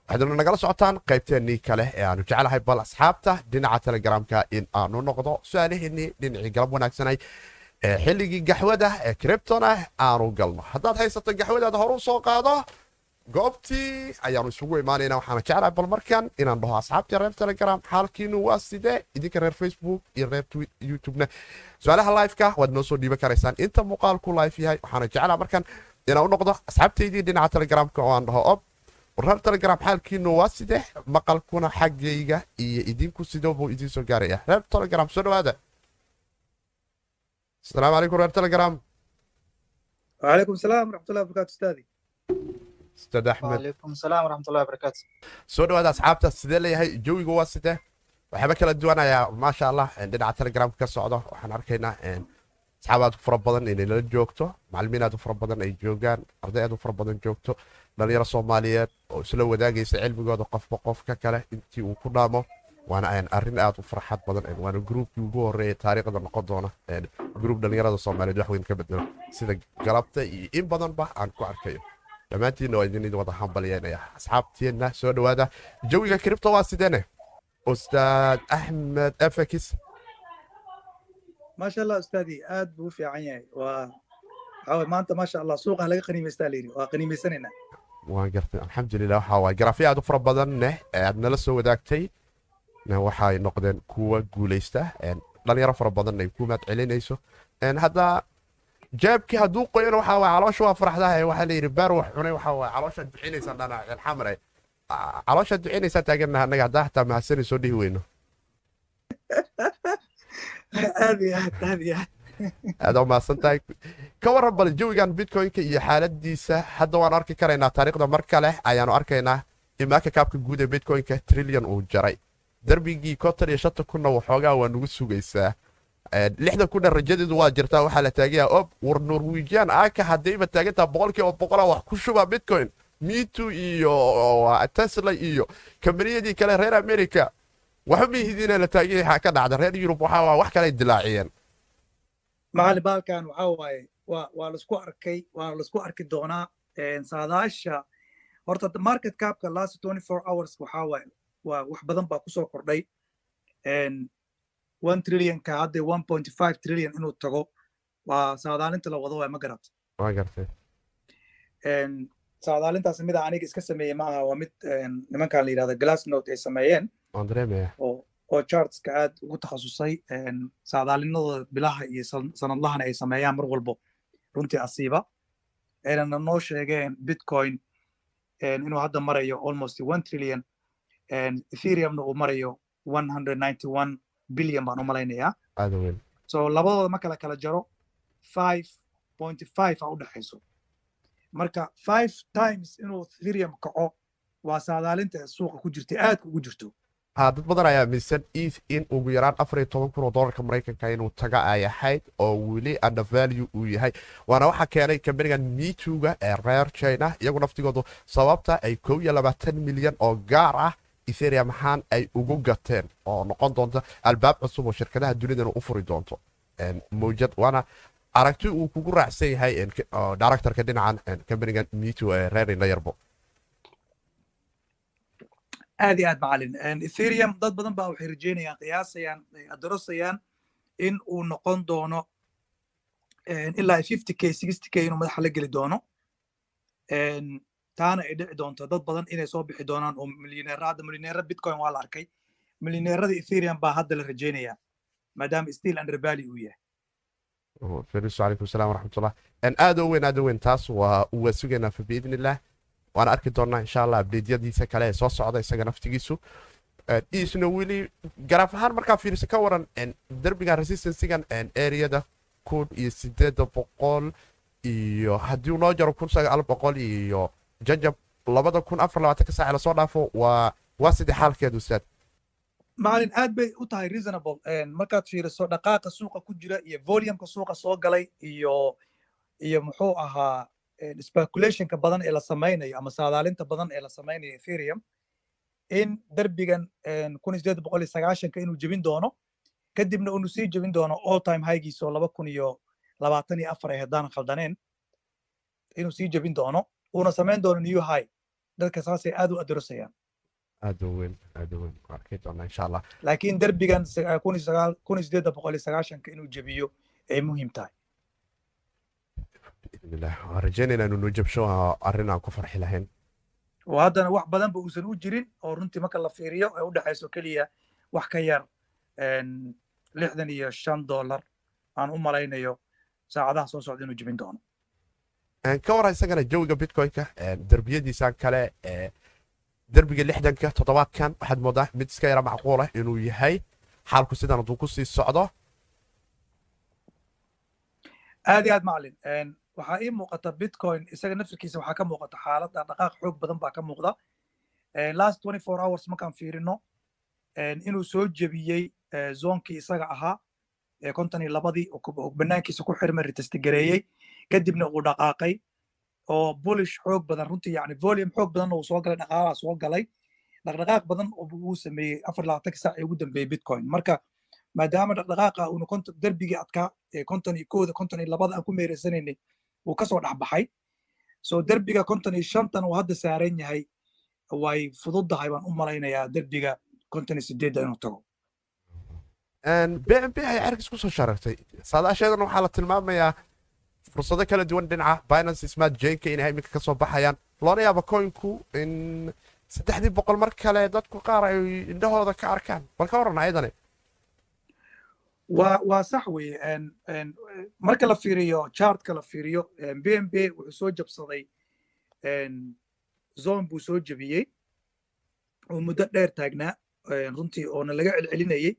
waxaadna nagala socotaan qaybteennii kale ee aanu jecelahay bal asxaabta dhinaca telegramka in aanu noqdo su'aalaheennii dhinacii galab wanaagsanay xilligii gaxwada ee criptona aanu galno. Haddaad haysato gaxwadaada horu soo qaado goobtii ayaanu isugu imaanayna waxaana jeclaa bal markan inaan dhaho asxaabtii reer telegram xaalkiinu waa sidee? Idinka reer facebook iyo reer youtubena. Su'aalaha liveka waad noo soo dhiiban karaysaan. Inta muuqaalku live yahay waxaana jeclaa markan inaan u noqdo asxaabteydii dhinaca telegramka oo aan dhaho ob reer telegram xaalkiinu waa sidee? Maqalkuna xaggayga iyo idinku sidoo buu idiin soo gaaraya? Reer telegram soo dhawaada asalaamu calaykum reer telegram. Waalaikum salaam waraxmatullahi barkaatu ustaadi ustaad axmed walaykum salaam waraxmatullahi barakaatu soo dhawaada asxaabta sidee leeyahay jawiga waa sidee waxyaaba kala duwanayaa maasha allah dhinaca telegramka ka socdo waxaan arkaynaa asxaab aad u fara badan inay nala joogto macalimiin aad u fara badan ay joogaan arday aad u fara badan joogto dhalinyaro soomaaliyeed oo isla wadaagaysa cilmigooda qofba qofka kale intii uu ku dhaamo waana arrin aad u farxad badan waana gruubkii ugu horreeya taariikhda noqon doona gruub dhalinyarada soomaaliyeed wax weyn ka bedelo sida galabta iyo in badanba aan ku arkayo dhammaantiina waa idin wada hambalyeynaya asxaabtiina soo dhowaada. Jawiga kribto waa sideene eh? ustaad axmed efekis maasha allah ustaadi aad buu fiican yahay. Waa waxaa maanta maasha allah suuqa laga qaniimaystaa layidhi waa qaniimaysanayna waan gartay alxamdulilah waxa waaye garafyo aad u fara badan neh aad nala soo wadaagtay. Waxay noqdeen kuwa guulaysta dhalinyaro fara badan ay celinayso hadda jaabkii hadduu qoyana waxa waay caloosha waa faraxdahay waxaa layidhi baar wax cunay waxa waay calooshad bixinaysa dhanaacan xamre calooshad bixinaysaa ah, taagannaha annaga haddaa xataa mahadsanay soo dhihi weyno. [laughs] Aad iyo aad aad iyo aad. Aad u tahay ka warran bal jawigan bitcoynka iyo xaaladdiisa hadda waanu arki karaynaa taariikhda mar kale ayaanu arkaynaa imaanka kaabka guud ee bitcoynka trilyan uu jaray. Darbigii konton iyo shanta kunna waxoogaa waa nagu sugaysaa. Eh, lixda ku dhan waa jirtaa waxaa la taagaya ob oh, war norwijian aaka ah, haddayba taagantaa boqolkiiba boqola ah, wax ku shuba bitcoin. Mitu iyo ah, tesla iyo kambaniyadii kale reer america. Waxba mihidina la taagaya ka dhacda. Reer yurub waxaa wax kale dilaaciyeen. Macalin baalkan waxaa waaye waa la isku arkay waa la isku arki doonaa saadaasha. Horta market capka last twenty four hours waxaa waaye waa wax badan baa ku soo kordhay one trillionka hadda one point five trillion inuu tago waa saadaalinta la wado waay ma garat waa gartay saadaalintaas mida aniga iska sameeyey ma aha waa mid nimankan la yidhahda glass note ay sameeyeen. Waan dareemaya. Oo chartska aad ugu takhasusay saadaalinadooda bilaha iyo sanadlahana ay sameeyaan mar walbo runtii asiiba. Aynana noo sheegeen bitcoin inuu hadda marayo almost one trillion ethereumna uu marayo one hundred ninety one billion baan u malaynayaa so labadooda ma kala kala jaro five point five a u dhexayso marka five times inuu ethereum kaco waa saadaalinta suuqa ku jirta aadka ugu jirto. Ha dad badan ayaa aaminsan eth in ugu yaraan afar iyo toban kun oo doolarka maraykanka inuu taga ay ahayd oo weli undervalue uu yahay. Waana waxaa keenay kambanigan mituga ee reer china iyagu naftigoodu sababta ay kow iyo labaatan milyan oo gaar ah ethereum ahaan ay ugu gateen oo noqon doonta albaab cusub oo shirkadaha dunidana u furi doonto. Mawjad waana aragti uu kugu raacsan yahay directorka dhinacan companigan mito ee indhayarbo aad iyo aad macalin. Ethereum dad badan baa waxay rajeynayaan qiyaasayaan adarosayaan in uu noqon doono ilaa fifty k sixty k inuu madaxa la geli doono taana ay dhici doonto dad badan inay soo bixi doonaan oo milyaneera hadda bitcoin waa la arkay. Milyaneerada ethereum baa hadda la rajeynayaa maadaama still under value uu yahay. Firisu calaykum salaam waraxmatullah aad oo weyn aad oo weyn taas waa waa sugaynaa fa biidni illah waan arki doonaa insha allah abdeedyadiisa kale ee soo socda isaga naftigiisu. Isna weli garaaf ahaan markaa fiiriso ka waran derbigan resistancegan areada kun iyo sideeda boqol iyo haddii uu jaro kun sagaal boqol iyo jajab labada kun afar labaatanka saac la soo dhaafo waa waa sidii xaalkeedu ustaad. Macalin aad bay u tahay reasonable markaad fiiriso dhaqaaqa suuqa ku jira iyo volumeka suuqa soo galay iyo iyo muxuu ahaa speculationka badan ee la samaynayo ama saadaalinta badan ee la samaynayo ethereum in derbigan kun sideed boqol iyo sagaashanka inuu jebin doono kadibna unu sii jebin doono all time highgiisoo laba kun iyo labaatan iyo afar ay haddaan khaldaneen inuu sii jebin doono uuna samayn doono new high dadka saasay aad u adarosayaan laakiin derbigan kun iyo sagaal kun iyo sideed boqol iyo sagaashanka inuu jebiyo ay muhiim tahay. Waan noo jabsho arrin aan ku farxi lahayn. Oo haddana wax badanba uusan u jirin oo runtii marka la fiiriyo ay u dhexayso keliya wax ka yar lixdan iyo shan dollar. Aan u malaynayo saacadaha soo socda inuu jebin doono ka wara isagana jawiga bitcoinka derbiyadiisan kale derbiga lixdanka toddobaadkan waxaad moodaa mid iska yara macquulah inuu yahay. Xaalku sidan hadduu ku sii socdo. Aad iyo aad macalin. Waxaa ii muuqata bitcoin isaga naftirkiisa waxaa ka muuqata xaaladda dhaqaaq xoog badan baa ka muuqda. Last twenty four hours markaan fiirino. Inuu soo jebiyey zoonkii isaga ahaa konton iyo labadii banaankiisa ku xirmay ritestigareeyey kadibna uu dhaqaaqay oo bulish xoog badan runtii yani volume xoog badan uu soo galay dhaqaalaha soo galay. Dhaqdhaqaaq badan uu sameeyey afar labaatanka saac ee ugu dambeeyey bitcoin. Marka maadaama dhaqdhaqaaqa uuna konton derbigii adkaa ee konton iyo kooda konton iyo labada aan ku meereysanaynay uu ka soo dhexbaxay so derbiga konton iyo shantan uu hadda saaran yahay way fududdahay baan u malaynayaa derbiga konton iyo sideedda inuu tago. Bnb ay cergis ku soo sharagtay saadaasheedana waxaa la tilmaamayaa fursado kala duwan dhinaca binance smart jenka inay iminka ka soo baxayaan. Loona yaaba coinku in saddexdii boqol mar kale dadku qaar ay indhahooda ka arkaan. Bal ka waran ayadane waa waa sax weye marka la fiiriyo chartka la fiiriyo b m b wuxuu soo jabsaday zone buu soo jebiyey. Oo muddo dheer taagnaa runtii oona laga celcelinayey.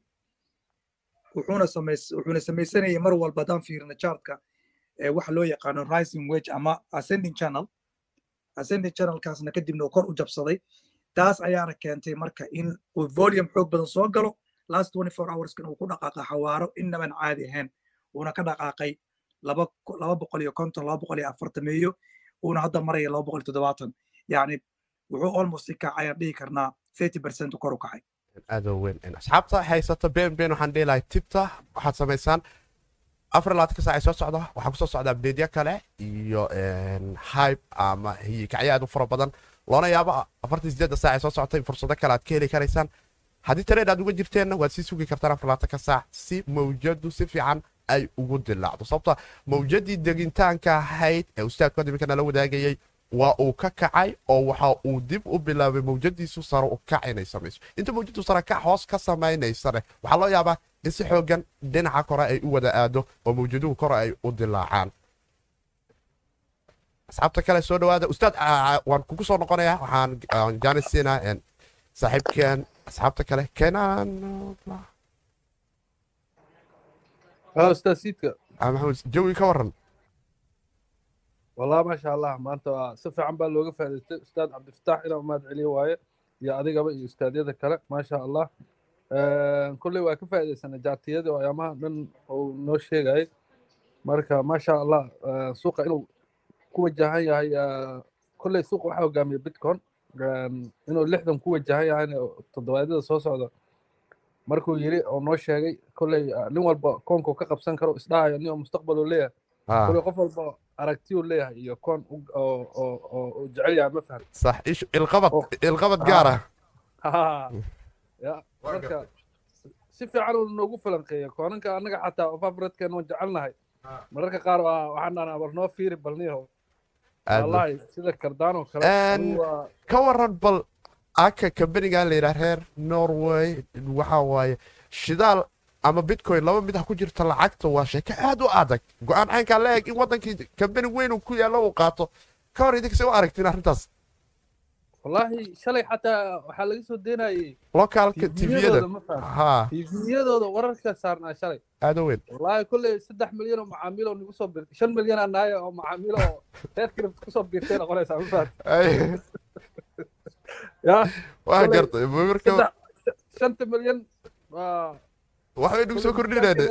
Wuxuuna samaysanayay mar walba haddaan fiirino chartka waxa loo yaqaano rising wage ama ascending channel. Ascending channelkaasna kadibna uu kor u jabsaday. Taas ayaana keentay marka in uu volume xoog badan soo galo. Last twenty four hourskan uu ku dhaqaaqa xawaaro inaban caadi ahayn. Uuna ka dhaqaaqay laba laba boqol iyo konton laba boqol iyo afartameeyo uuna hadda maraya laba boqol iyo toddobaatan. Yacni wuxuu almost kacay aan dhihi karnaa thirty percent kor u kacay. Aad weyn. Asxaabta haysata bn waxaan dhihi lahay tibta. Waxaad samaysaan afar labaatanka saac soo socda waxaa ku soo socda abdeedya kale iyo hype ama hiyikacyo aad u fara badan. Loona yaabo afartan sideedda saac soo socotay fursado kale aad ka heli karaysaan. Haddii tareed aad uga jirteenna waad sii sugi kartaan afar labaatanka saac si mawjadu si fiican ay ugu dilaacdo sababta mawjadii degitaanka ahayd ee ustaadku hadda iminka nala wadaagayey waa uu ka kacay oo waxa uu dib u bilaabay mawjadiisu sare u kac inay samayso inta mawjadu sare kac hoos ka samaynaysane waxaa loo yaabaa si xoogan dhinaca kore ay u wada aado oo mawjaduhu kore ay u dilaacaan asxaabta kale soo dhawaada ustaad waan kugu soo noqonayaa waxaan jaanis siinaa asxaabta kale. Keenaan ah, jawi ka waran wallah maasha allah maanta si fiican baa looga faa'idaystay ustaad cabdifataax inaa mahad celiyo waaye iyo adigaba iyo ustaadyada kale maasha allah kolley waa ka faa'iidaysana jaatiyadii oo ayaamaha dhan ou noo sheegayay marka maasha allah suuqa inuu ku wajahan yahay kolley suuqa waxaa hogaamiya bitcoin inuu lixdan ku wajahan yahayn toddobaadyada soo socda markuu yiri oo noo sheegay kolley nin walba koonka ka qabsan karo isdhahayo nin oo mustaqbal uu leeyahay. Kolley qof walba aragti uu leeyahay iyo koon oo jecel yahay ma fahan sax oh. ilqabad gaar ah ya marka si fiican uu noogu falanqeeya koonanka annaga xataa favoritkan waan jecelnahay Ah. mararka qaar waa waxaan dhahnaa bal noo fiiri balniyaho aad wallahi sida kardaan oo kale ka waran bal aka kambanigan la yidhaha reer norway waxa waaye shidaal ama bitcoin laba mid ah ku jirta lacagta waa sheeko aad u adag. Go'aan caynkaa la eg in wadankii kambani weyn uu ku yaallo uu qaato. Ka hor idinka se u aragtiin arrintaas wallahi shalay xataa waxaa laga soo deynayay lokaalka fahan ha wararka saarnaa shalay. Weyn. Wallahi kolley saddex milyan oo macaamiil oo nagu soo bir shan milyan aa naaya oo macaamiil oo reer ku soo biirtay noqonaysaa ma fahan Ay, ya waa gartay marka shanta milyan waxbay nagu soo kordhinayne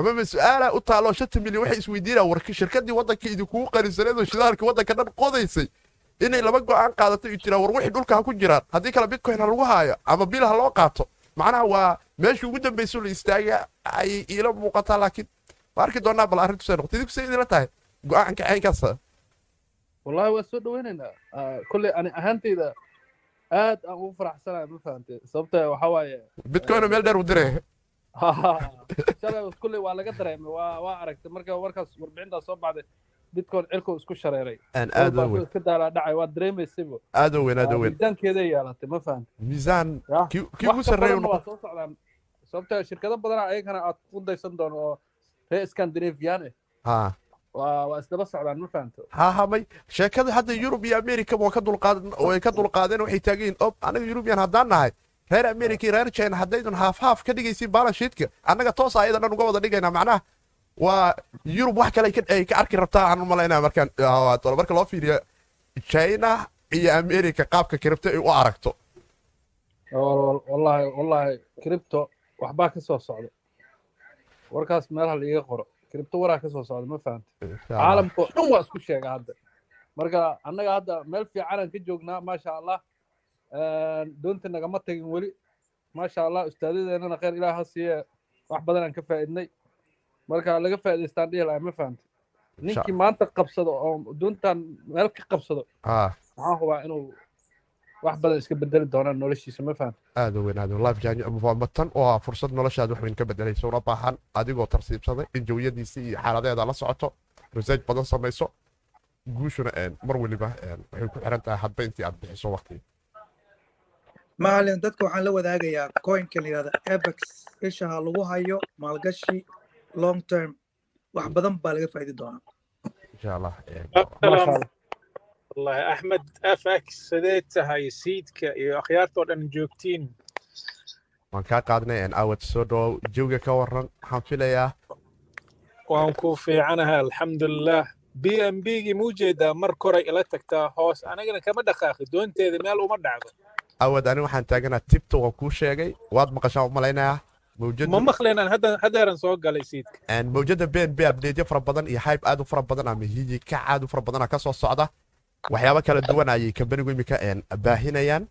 amaba su'aala u taalo shanta milyan waxay isweydiinaa warka shirkadii waddanka idinkugu qanisaneed oo shidaalka waddanka dhan qodaysay inay laba go'aan qaadato iyo tiraa war wixii dhulka ha ku jiraan. Haddii kale bitcoin ha lagu haayo ama bil ha loo qaato macnaha waa meeshii ugu dambayso la istaaga ayay iila muuqataa laakiin waa arki doonaa bal arrintu say noqoto idinku say idinla tahay. Go'aanka caynkaasa wallahi waa soo dhaweynaynaa Ah, kolley ani ahaantayda aad aan ugu faraxsanahay ma fahantay sababta waxaa waaye bitcoin meel dheer u dire [laughs] shalay kolley waa laga dareemay. Waa waa aragtay. Marka warkaas warbixintaas soo baxday bitcoin cirkuu isku shareeray. Aad u weyn. iska daalaa dhacay waa dareemaysayba aad u weyn aad u weyn. miisaankeeday yeelatay ma fahantay miisaan kii ugu sarreeya waa soo socdaan. Sababta shirkado badana ayagana aad ku daysan doono oo reer scandinavian eh. Ha waa isdaba socdaan ma fahanto ha sheekada hadda yurub iyo america waa ka dulqaadan way ka dulqaadeen waxay yihiin ob anaga yurubiyan haddaan nahay. Reer america iyo reer china haddaydan haaf haaf ka dhigaysiin balance sheetka. Annaga toos ayada dhan uga wada dhigaynaa macnaha waa yurub wax kale ay ka- arki rabtaa aan u malaynaya markaan ah, marka loo fiiriyo china iyo america qaabka kiribta ay u aragto. Wal- wal- wallahi wallahi cripto waxbaa ka soo socda. Warkaas meelaha laiga qoro. Cripto waraa ka soo socda ma fahanta caalamka oo dhan waa isku sheega hadda. Marka annaga hadda meel fiicanaan ka joognaa maasha allah doonta nagama tagin weli. Maasha allah ustaadadeennana khayr ilaah ha siiye wax badan aan ka faa'iidnay marka laga faa'iidaystaan dhihi lahaa ma fahanta ninkii maanta qabsado oo doontan meel ka qabsado ah. maxaa hubaa inuu wax badan iska bedeli doonaan noloshiisa ma fahanta aad weyn aad life jaanyo tan oo ah fursad noloshaada wax weyn ka bedelayso una baahan adigoo tarsiibsaday in jawiyadiisa iyo xaaladeeda la socoto research badan samayso guushuna mar weliba waxay ku xiran tahay hadba intii aad bixiso waqti. Macalin dadka waxaan la wadaagayaa coinka la yidhahda apex. Isha ha lagu hayo maalgashi long term wax badan baa laga faaidi doonaa. Wallahi axmed afax sidee tahay siidka iyo akhyaartoo dhan joogtiin? Waan kaa qaadnay en awad soo dhawow jawiga ka waran waxaan filayaa. Waan ku fiicanaha alxamdulilah b m bgii muu jeedaa mar koray ila tagtaa hoos anigana kama dhaqaaqi doonteeda meel uma dhacdo. Awad ani waxaan taaganaa tibta waan kuu sheegay waad maqashaan u malaynayaa ma maqlaynaan hadda haddeeran soo galay siidka mawjada b n b updateyo fara badan iyo hype aad u fara badan ama hiyi kac aad u fara badana ka soo socda waxyaabo kala duwan ayay kambanigu imika een, baahinayaan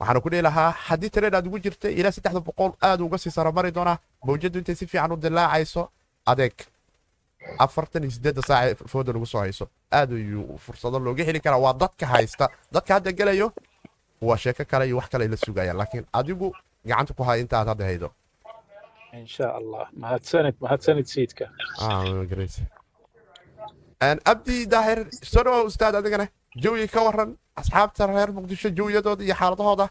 waxaana ku dhihi lahaa haddii tareed aad ugu jirtay ilaa saddexda boqol aad uga sii saramari doonaa mawjadu intay si fiican u dilaacayso adeeg afartan iyo siddeedda saac ee fooda lagu soo hayso aad ayuu fursado looga heli karaa waa dadka haysta dadka hadda gelayo waa sheeko kale iyo wax kale la sugayaan laakiin adigu gacanta ku haya inta aad hadda haydo in sha allah mahadsanid mahadsanid siidka Ah, great. Een, abdi daahir soo dhawow ustaad adigana jawiga ka waran asxaabta reer muqdisho jawiyadooda iyo xaaladahooda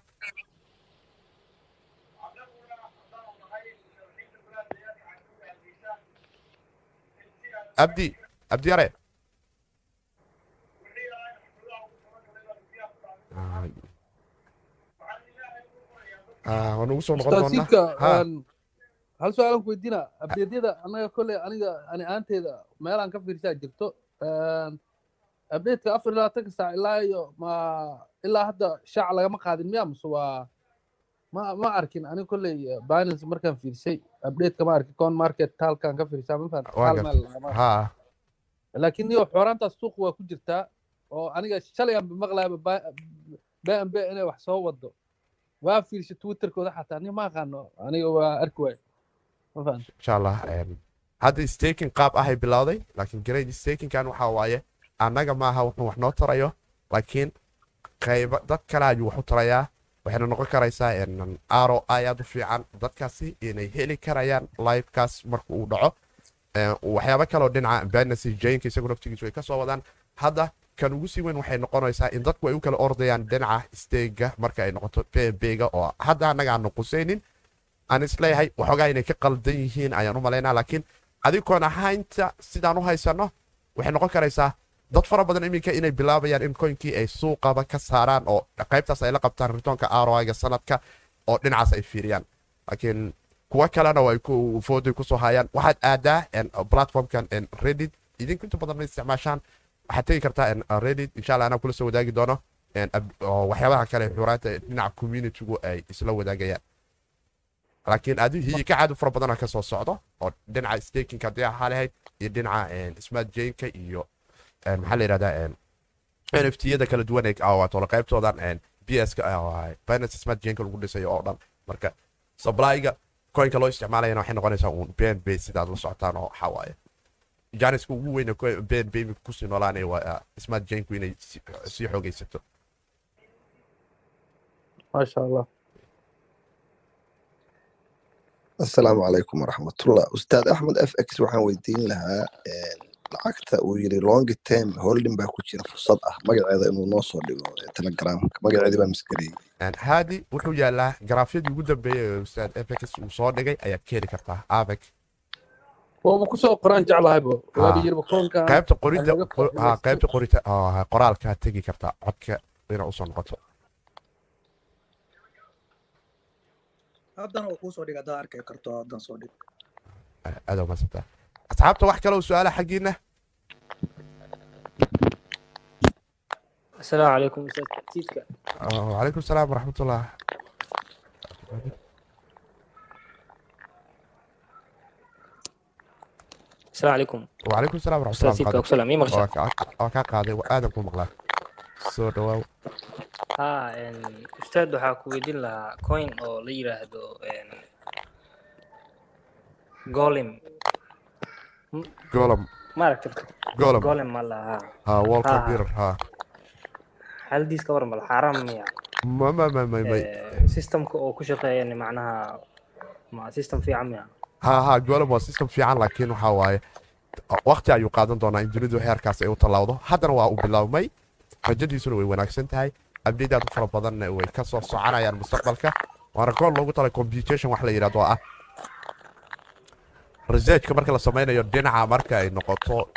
abdi abdi yare Ah, waan ugu soo noqon doonaa. Hal su'aalan ku weydiina abdeedyada anaga kolley aniga ani ahaanteeda meelaan ka fiirsaa jirto. Abdeedka afar iyo labaatanka saac ilaa iyo ma ilaa hadda shaac lagama qaadin miya mase waa ma ma arkin. Ani kolley binance markaan fiirsay abdeedka ma arkin. Con market halkaan ka fiirsaa ma fahan Waa hal gartay. meel lagama ha laakiin niyo xooraantaas suuq waa ku jirtaa oo aniga shalay aan bimaqlaaba bnb inay wax soo wado waa fiirsha twitterkooda xataa nin ma aqaano. Aniga waa arki waay ma fahamta insha allah hadda staking qaab ahay bilowday laakiin grade stakingan waxaa waaye annaga maaha wuxuu wax noo tarayo laakiin qayba dad kale ayuu wax u tarayaa. Waxayna noqon karaysaa en, aro aad u fiican. Dadkaasi inay heli karayaan livekaas marka uu dhaco. Waxyaabo kaleo dhinaca binancy jaynka isagu naftigiisu ay ka soo wadaan. Hadda kan ugu sii weyn waxay noqonaysaa in dadku ay u kala ordayaan dhinaca steega marka ay noqoto pbga oo hadda annaga aan nuqusaynin aan is leeyahay waxoogaa inay ka qaldan yihiin ayaan u malaynaa laakiin adikoon ahaynta sidaan u haysano waxay noqon karaysaa dad fara badan iminka inay bilaabayaan in koynkii ay suuqaba ka saaraan oo qaybtaas ay la qabtaan ritoonka roiga sanadka oo dhinacaas ay fiiriyaan. Laakiin kuwa kalena fooday ku soo hayaan. Waxaad aadaa en, platformkan en, reddit. Idinku inta badan ma isticmaashaan. Waxaad tegi kartaa en, reddit. Insha allah anaa kula soo wadaagi doono. Waxyaabaha kale xuraanta dhinaca communitygu ay isla wadaagayaan laakiin adi hiyi ka caadi fara badana ka soo socdo oo dhinaca stakinka haddii ahaa lahayd iyo dhinaca smart jainka iyo maxaa la yidhahdaa en, nft-yada kala duwan ee waatoola qaybtoodan bs-ka binance smart jainka lagu dhisayo oo dhan marka supplyga coinka loo isticmaalayana waxay noqonaysaa uun bnb sidaad la socotaan oo waxaa waaye janiska ugu weyna bnb imika ku sii noolaanaya waa smart jainku inay si- sii xoogaysato maasha allah asalaamu calaykum waraxmatullah. Ustaad axmed f x waxaan weydiin lahaa lacagta uu yiri long term holding baa ku jira fursad ah. Magaceeda inuu noo soo dhigo telegramka. Magaceedii baa masgareeyey En, haadi wuxuu yaalaa garaafyadii ugu dambeeyey ee ustaad fx uu soo dhigay ayaad ka heli kartaa avec waaba ku soo qoraan jeclahaybo Ah. qaybta qorida laga qor- faa'iidaysto. ha, qaybta qorita oo, qoraalka tegi kartaa codka ina u soo noqoto haddana uu kuu soo dhig haddaad arki karto haddan soo dhig aad umaadsantaa asxaabta wax kale oo su-aala xaggiina السلام عليكم استاذ تيتكا وعليكم السلام ورحمة الله السلام عليكم وعليكم السلام ورحمة استاذ الله تيتكا وبركاته وسلام مي مغشى waa kaa qaaday aadan ku maqlaa soo dhawaab ah, ha ustaad waxaa ku weydiin lahaa coin oo la yiraahdo golem golem maaragta golem golem ma laha. Ha wall computer ah. ha. Haldiis ka war mal xaram miya. Ma ma ma ma eh, systemka oo ku shaqeeya macnaha ma system fiican miya? Ha ha golem waa system fiican laakiin waxaa waaye waqti ayuu qaadan doonaa in dunidu waxyaarkaas ay u tallaawdo haddana waa u bilaabmay rajadiisuna way wanaagsan tahay. Abdate aad u fara badanna way ka soo soconayaan mustaqbalka. Waana gool loogu talay computation wax la yidhahdo ah. Researchka marka la sameynayo dhinaca marka ay noqoto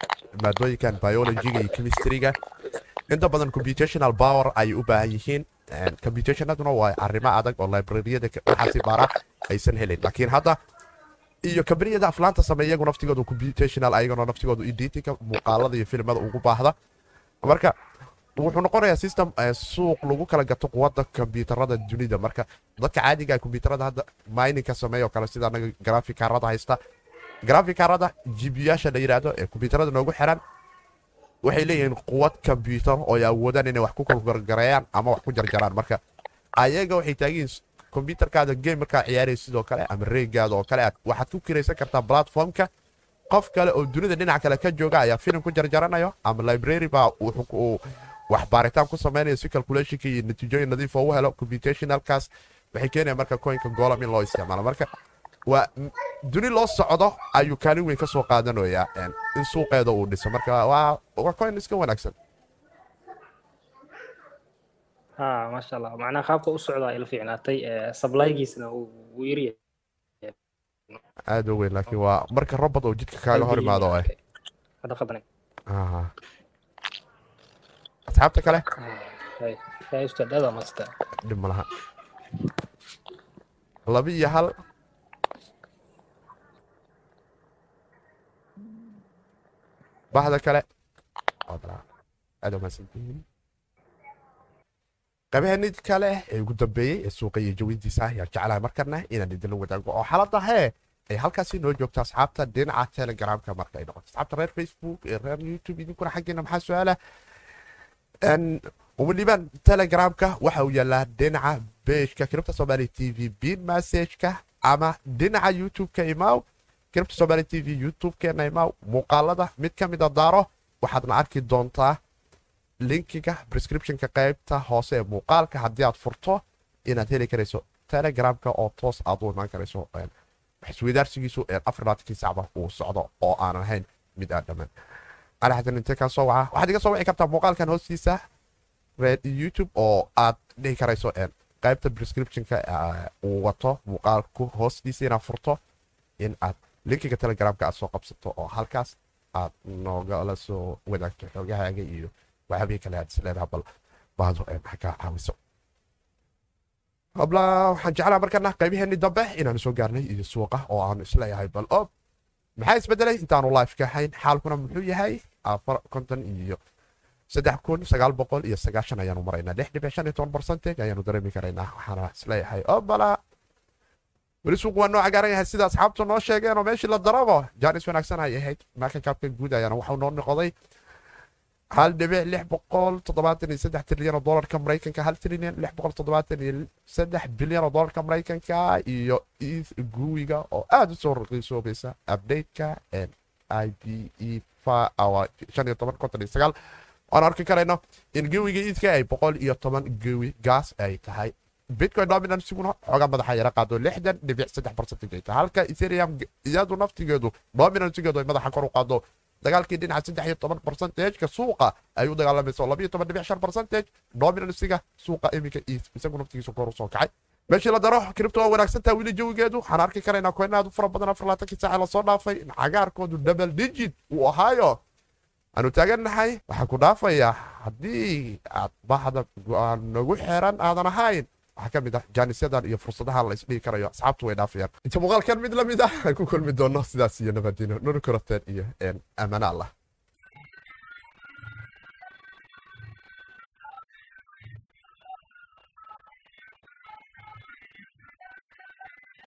maadooyinkan biologyga iyo chemistryga inta badan computational power ayay u baahan yihiin. Computationaduna waa arrimo adag oo libraryada ka- waxaasi baara aysan helin. Laakiin hadda iyo kambaniyada aflaanta sameeya iyagu computational ayagana naftigooda editinka muuqaalada iyo filmada ugu baahda. Marka wuxuu noqonayaa system suuq lagu kala gato quwadda kombyuutarada dunida. Marka dadka caadiga kombyuutarada hadda mininka sameeya oo kale sida anaga graphic carada haysta. Graphic carada gbiyaasha la yidhaahdo ee kombyuutarada noogu xiran waxay leeyihiin quwad kombyuutar oo awoodaan inay wax ku kalgargareeyaan ama wax ku jarjaraan. Marka ayaga waxay taagiin kombyuutarkaada game markaa ciyaaraysa sidoo kale ama reegaada oo kale aad waxaad ku kiraysan kartaa platformka. Qof kale oo dunida dhinac kale ka jooga ayaa filim ku jarjaranayo ama library baa wuxuu wax baaritaan ku sameynaya si calculationka iyo natiijooyin nadiif oo u helo computationalkaas waxay keenaya marka coinka golam in loo isticmaalo. Marka waa duni loo socdo ayuu kaalin weyn ka soo qaadanayaa in suuqeeda uu dhiso. Marka waa coin iska wanaagsan. Ha maasha allah macnaha qaabka u socdaa ila fiicnaatay eh, supplygiisna uu uu yar yahay. Aad u weyn laakiin waa marka robot oo jidka kaaga hor imaado oo ah hadda qabanay Aha. Asxaabta kale dhib ma laha laba iyo hal bahda kale qabahanid kale ee ugu dambeeyey ee suuqa iyo jawintiisa ayaan jeclahay markana inaan idinla wadaago oo xaalada hee ay halkaasi noo joogto asxaabta dhinaca telegramka marka ay noqoto asxaabta reer facebook ee reer youtube idinkuna xaggeena maxaa su'aala weliba telegramka waxa uu yaalaa dhinaca bejka kiribta somaali t v bin messageka ama dhinaca youtube-ka imaw. Kiribta somaali t v youtube-keena imaw. Muuqaalada mid ka mida daaro waxaadna arki doontaa linkiga prescriptionka qaybta hoose ee muuqaalka. Haddii aad furto inaad heli karayso telegramka oo toos aad u imaan karayso isweydaarsigiisu afarlaatankii sacba uu socdo oo aanan ahayn mid aan dhammaan cali xasan intee kaa soo waca. Waxaad iga soo wici kartaa muuqaalkan hoostiisa youtube oo aad dhihi karayso qaybta prescriptionka uu wato muuqaalku hoostiisa inaad furto in aad linkiga telegramka aad soo qabsato oo halkaas aad noogala soo wadaagto xoogahaaga iyo waxyaabihii kale aad isleedaha bal baado ha kaa caawiso? Habla waxaan jeclaa markana qaybaheenni dambe inaanu soo gaarnay iyo suuqa oo aanu is leeyahay bal ob maxaa isbedelay intaanu lifeka ahayn xaalkuna muxuu yahay konton iyo saddex kun sagaal boqol iyo sagaashan ayaanu maraynaa lix dhibic shan iyo toban barcentage ayaanu dareemi karaynaa waxaana is leeyahay oo bala. Weli suuq waa noo cagaaran yahay sida asxaabtu noo sheegeen oo meeshii la darabo jaanis wanaagsan ay ahayd. Markan kaabka guud ayaana waxau noo noqday. Hal dhibic lix boqol toddobaatan iyo saddex trilyan oo dolarka maraykanka hal trilyan lix boqol toddobaatan iyo saddex bilyan oo dolarka maraykanka iyo guwiga oo aada u soo raqiisoobaysa updateka i b e waan arki karayno in gewiga iidka ay boqol iyo toban gewi gaas ay tahay. Bitcoin dominansiguna xoogaa madaxa yara qaado lixdan dhibic saddex tahay halka ethereum iyadu naftigeedu dominansigeedu ay madaxa kor u qaado dagaalkii dhinaca saddex iyo toban barcentageka suuqa ay u dagaalamayso labiyo toban dhibic shan barcentage dominansiga suuqa iminka isagu naftigiisu kor u soo kacay meeshii la daro cripto waa wanaagsantaha weli jawigeedu waxaan arki karaynaa koyn aad u fara badan afar laatankii saaca la soo dhaafay in cagaarkoodu double digit uu ahaayo aanu taagannahay waxaan ku dhaafayaa haddii aad bahda go'aan nagu xeeran aadan ahayn waxaa ka mid ah jaanisyadan iyo fursadaha la isdhihi karayo asxaabtu way dhaafayaan inta muuqaalkan mid la mid ah aan ku kulmi doono sidaas iyo nabadino nurkoroteen iyo amana allah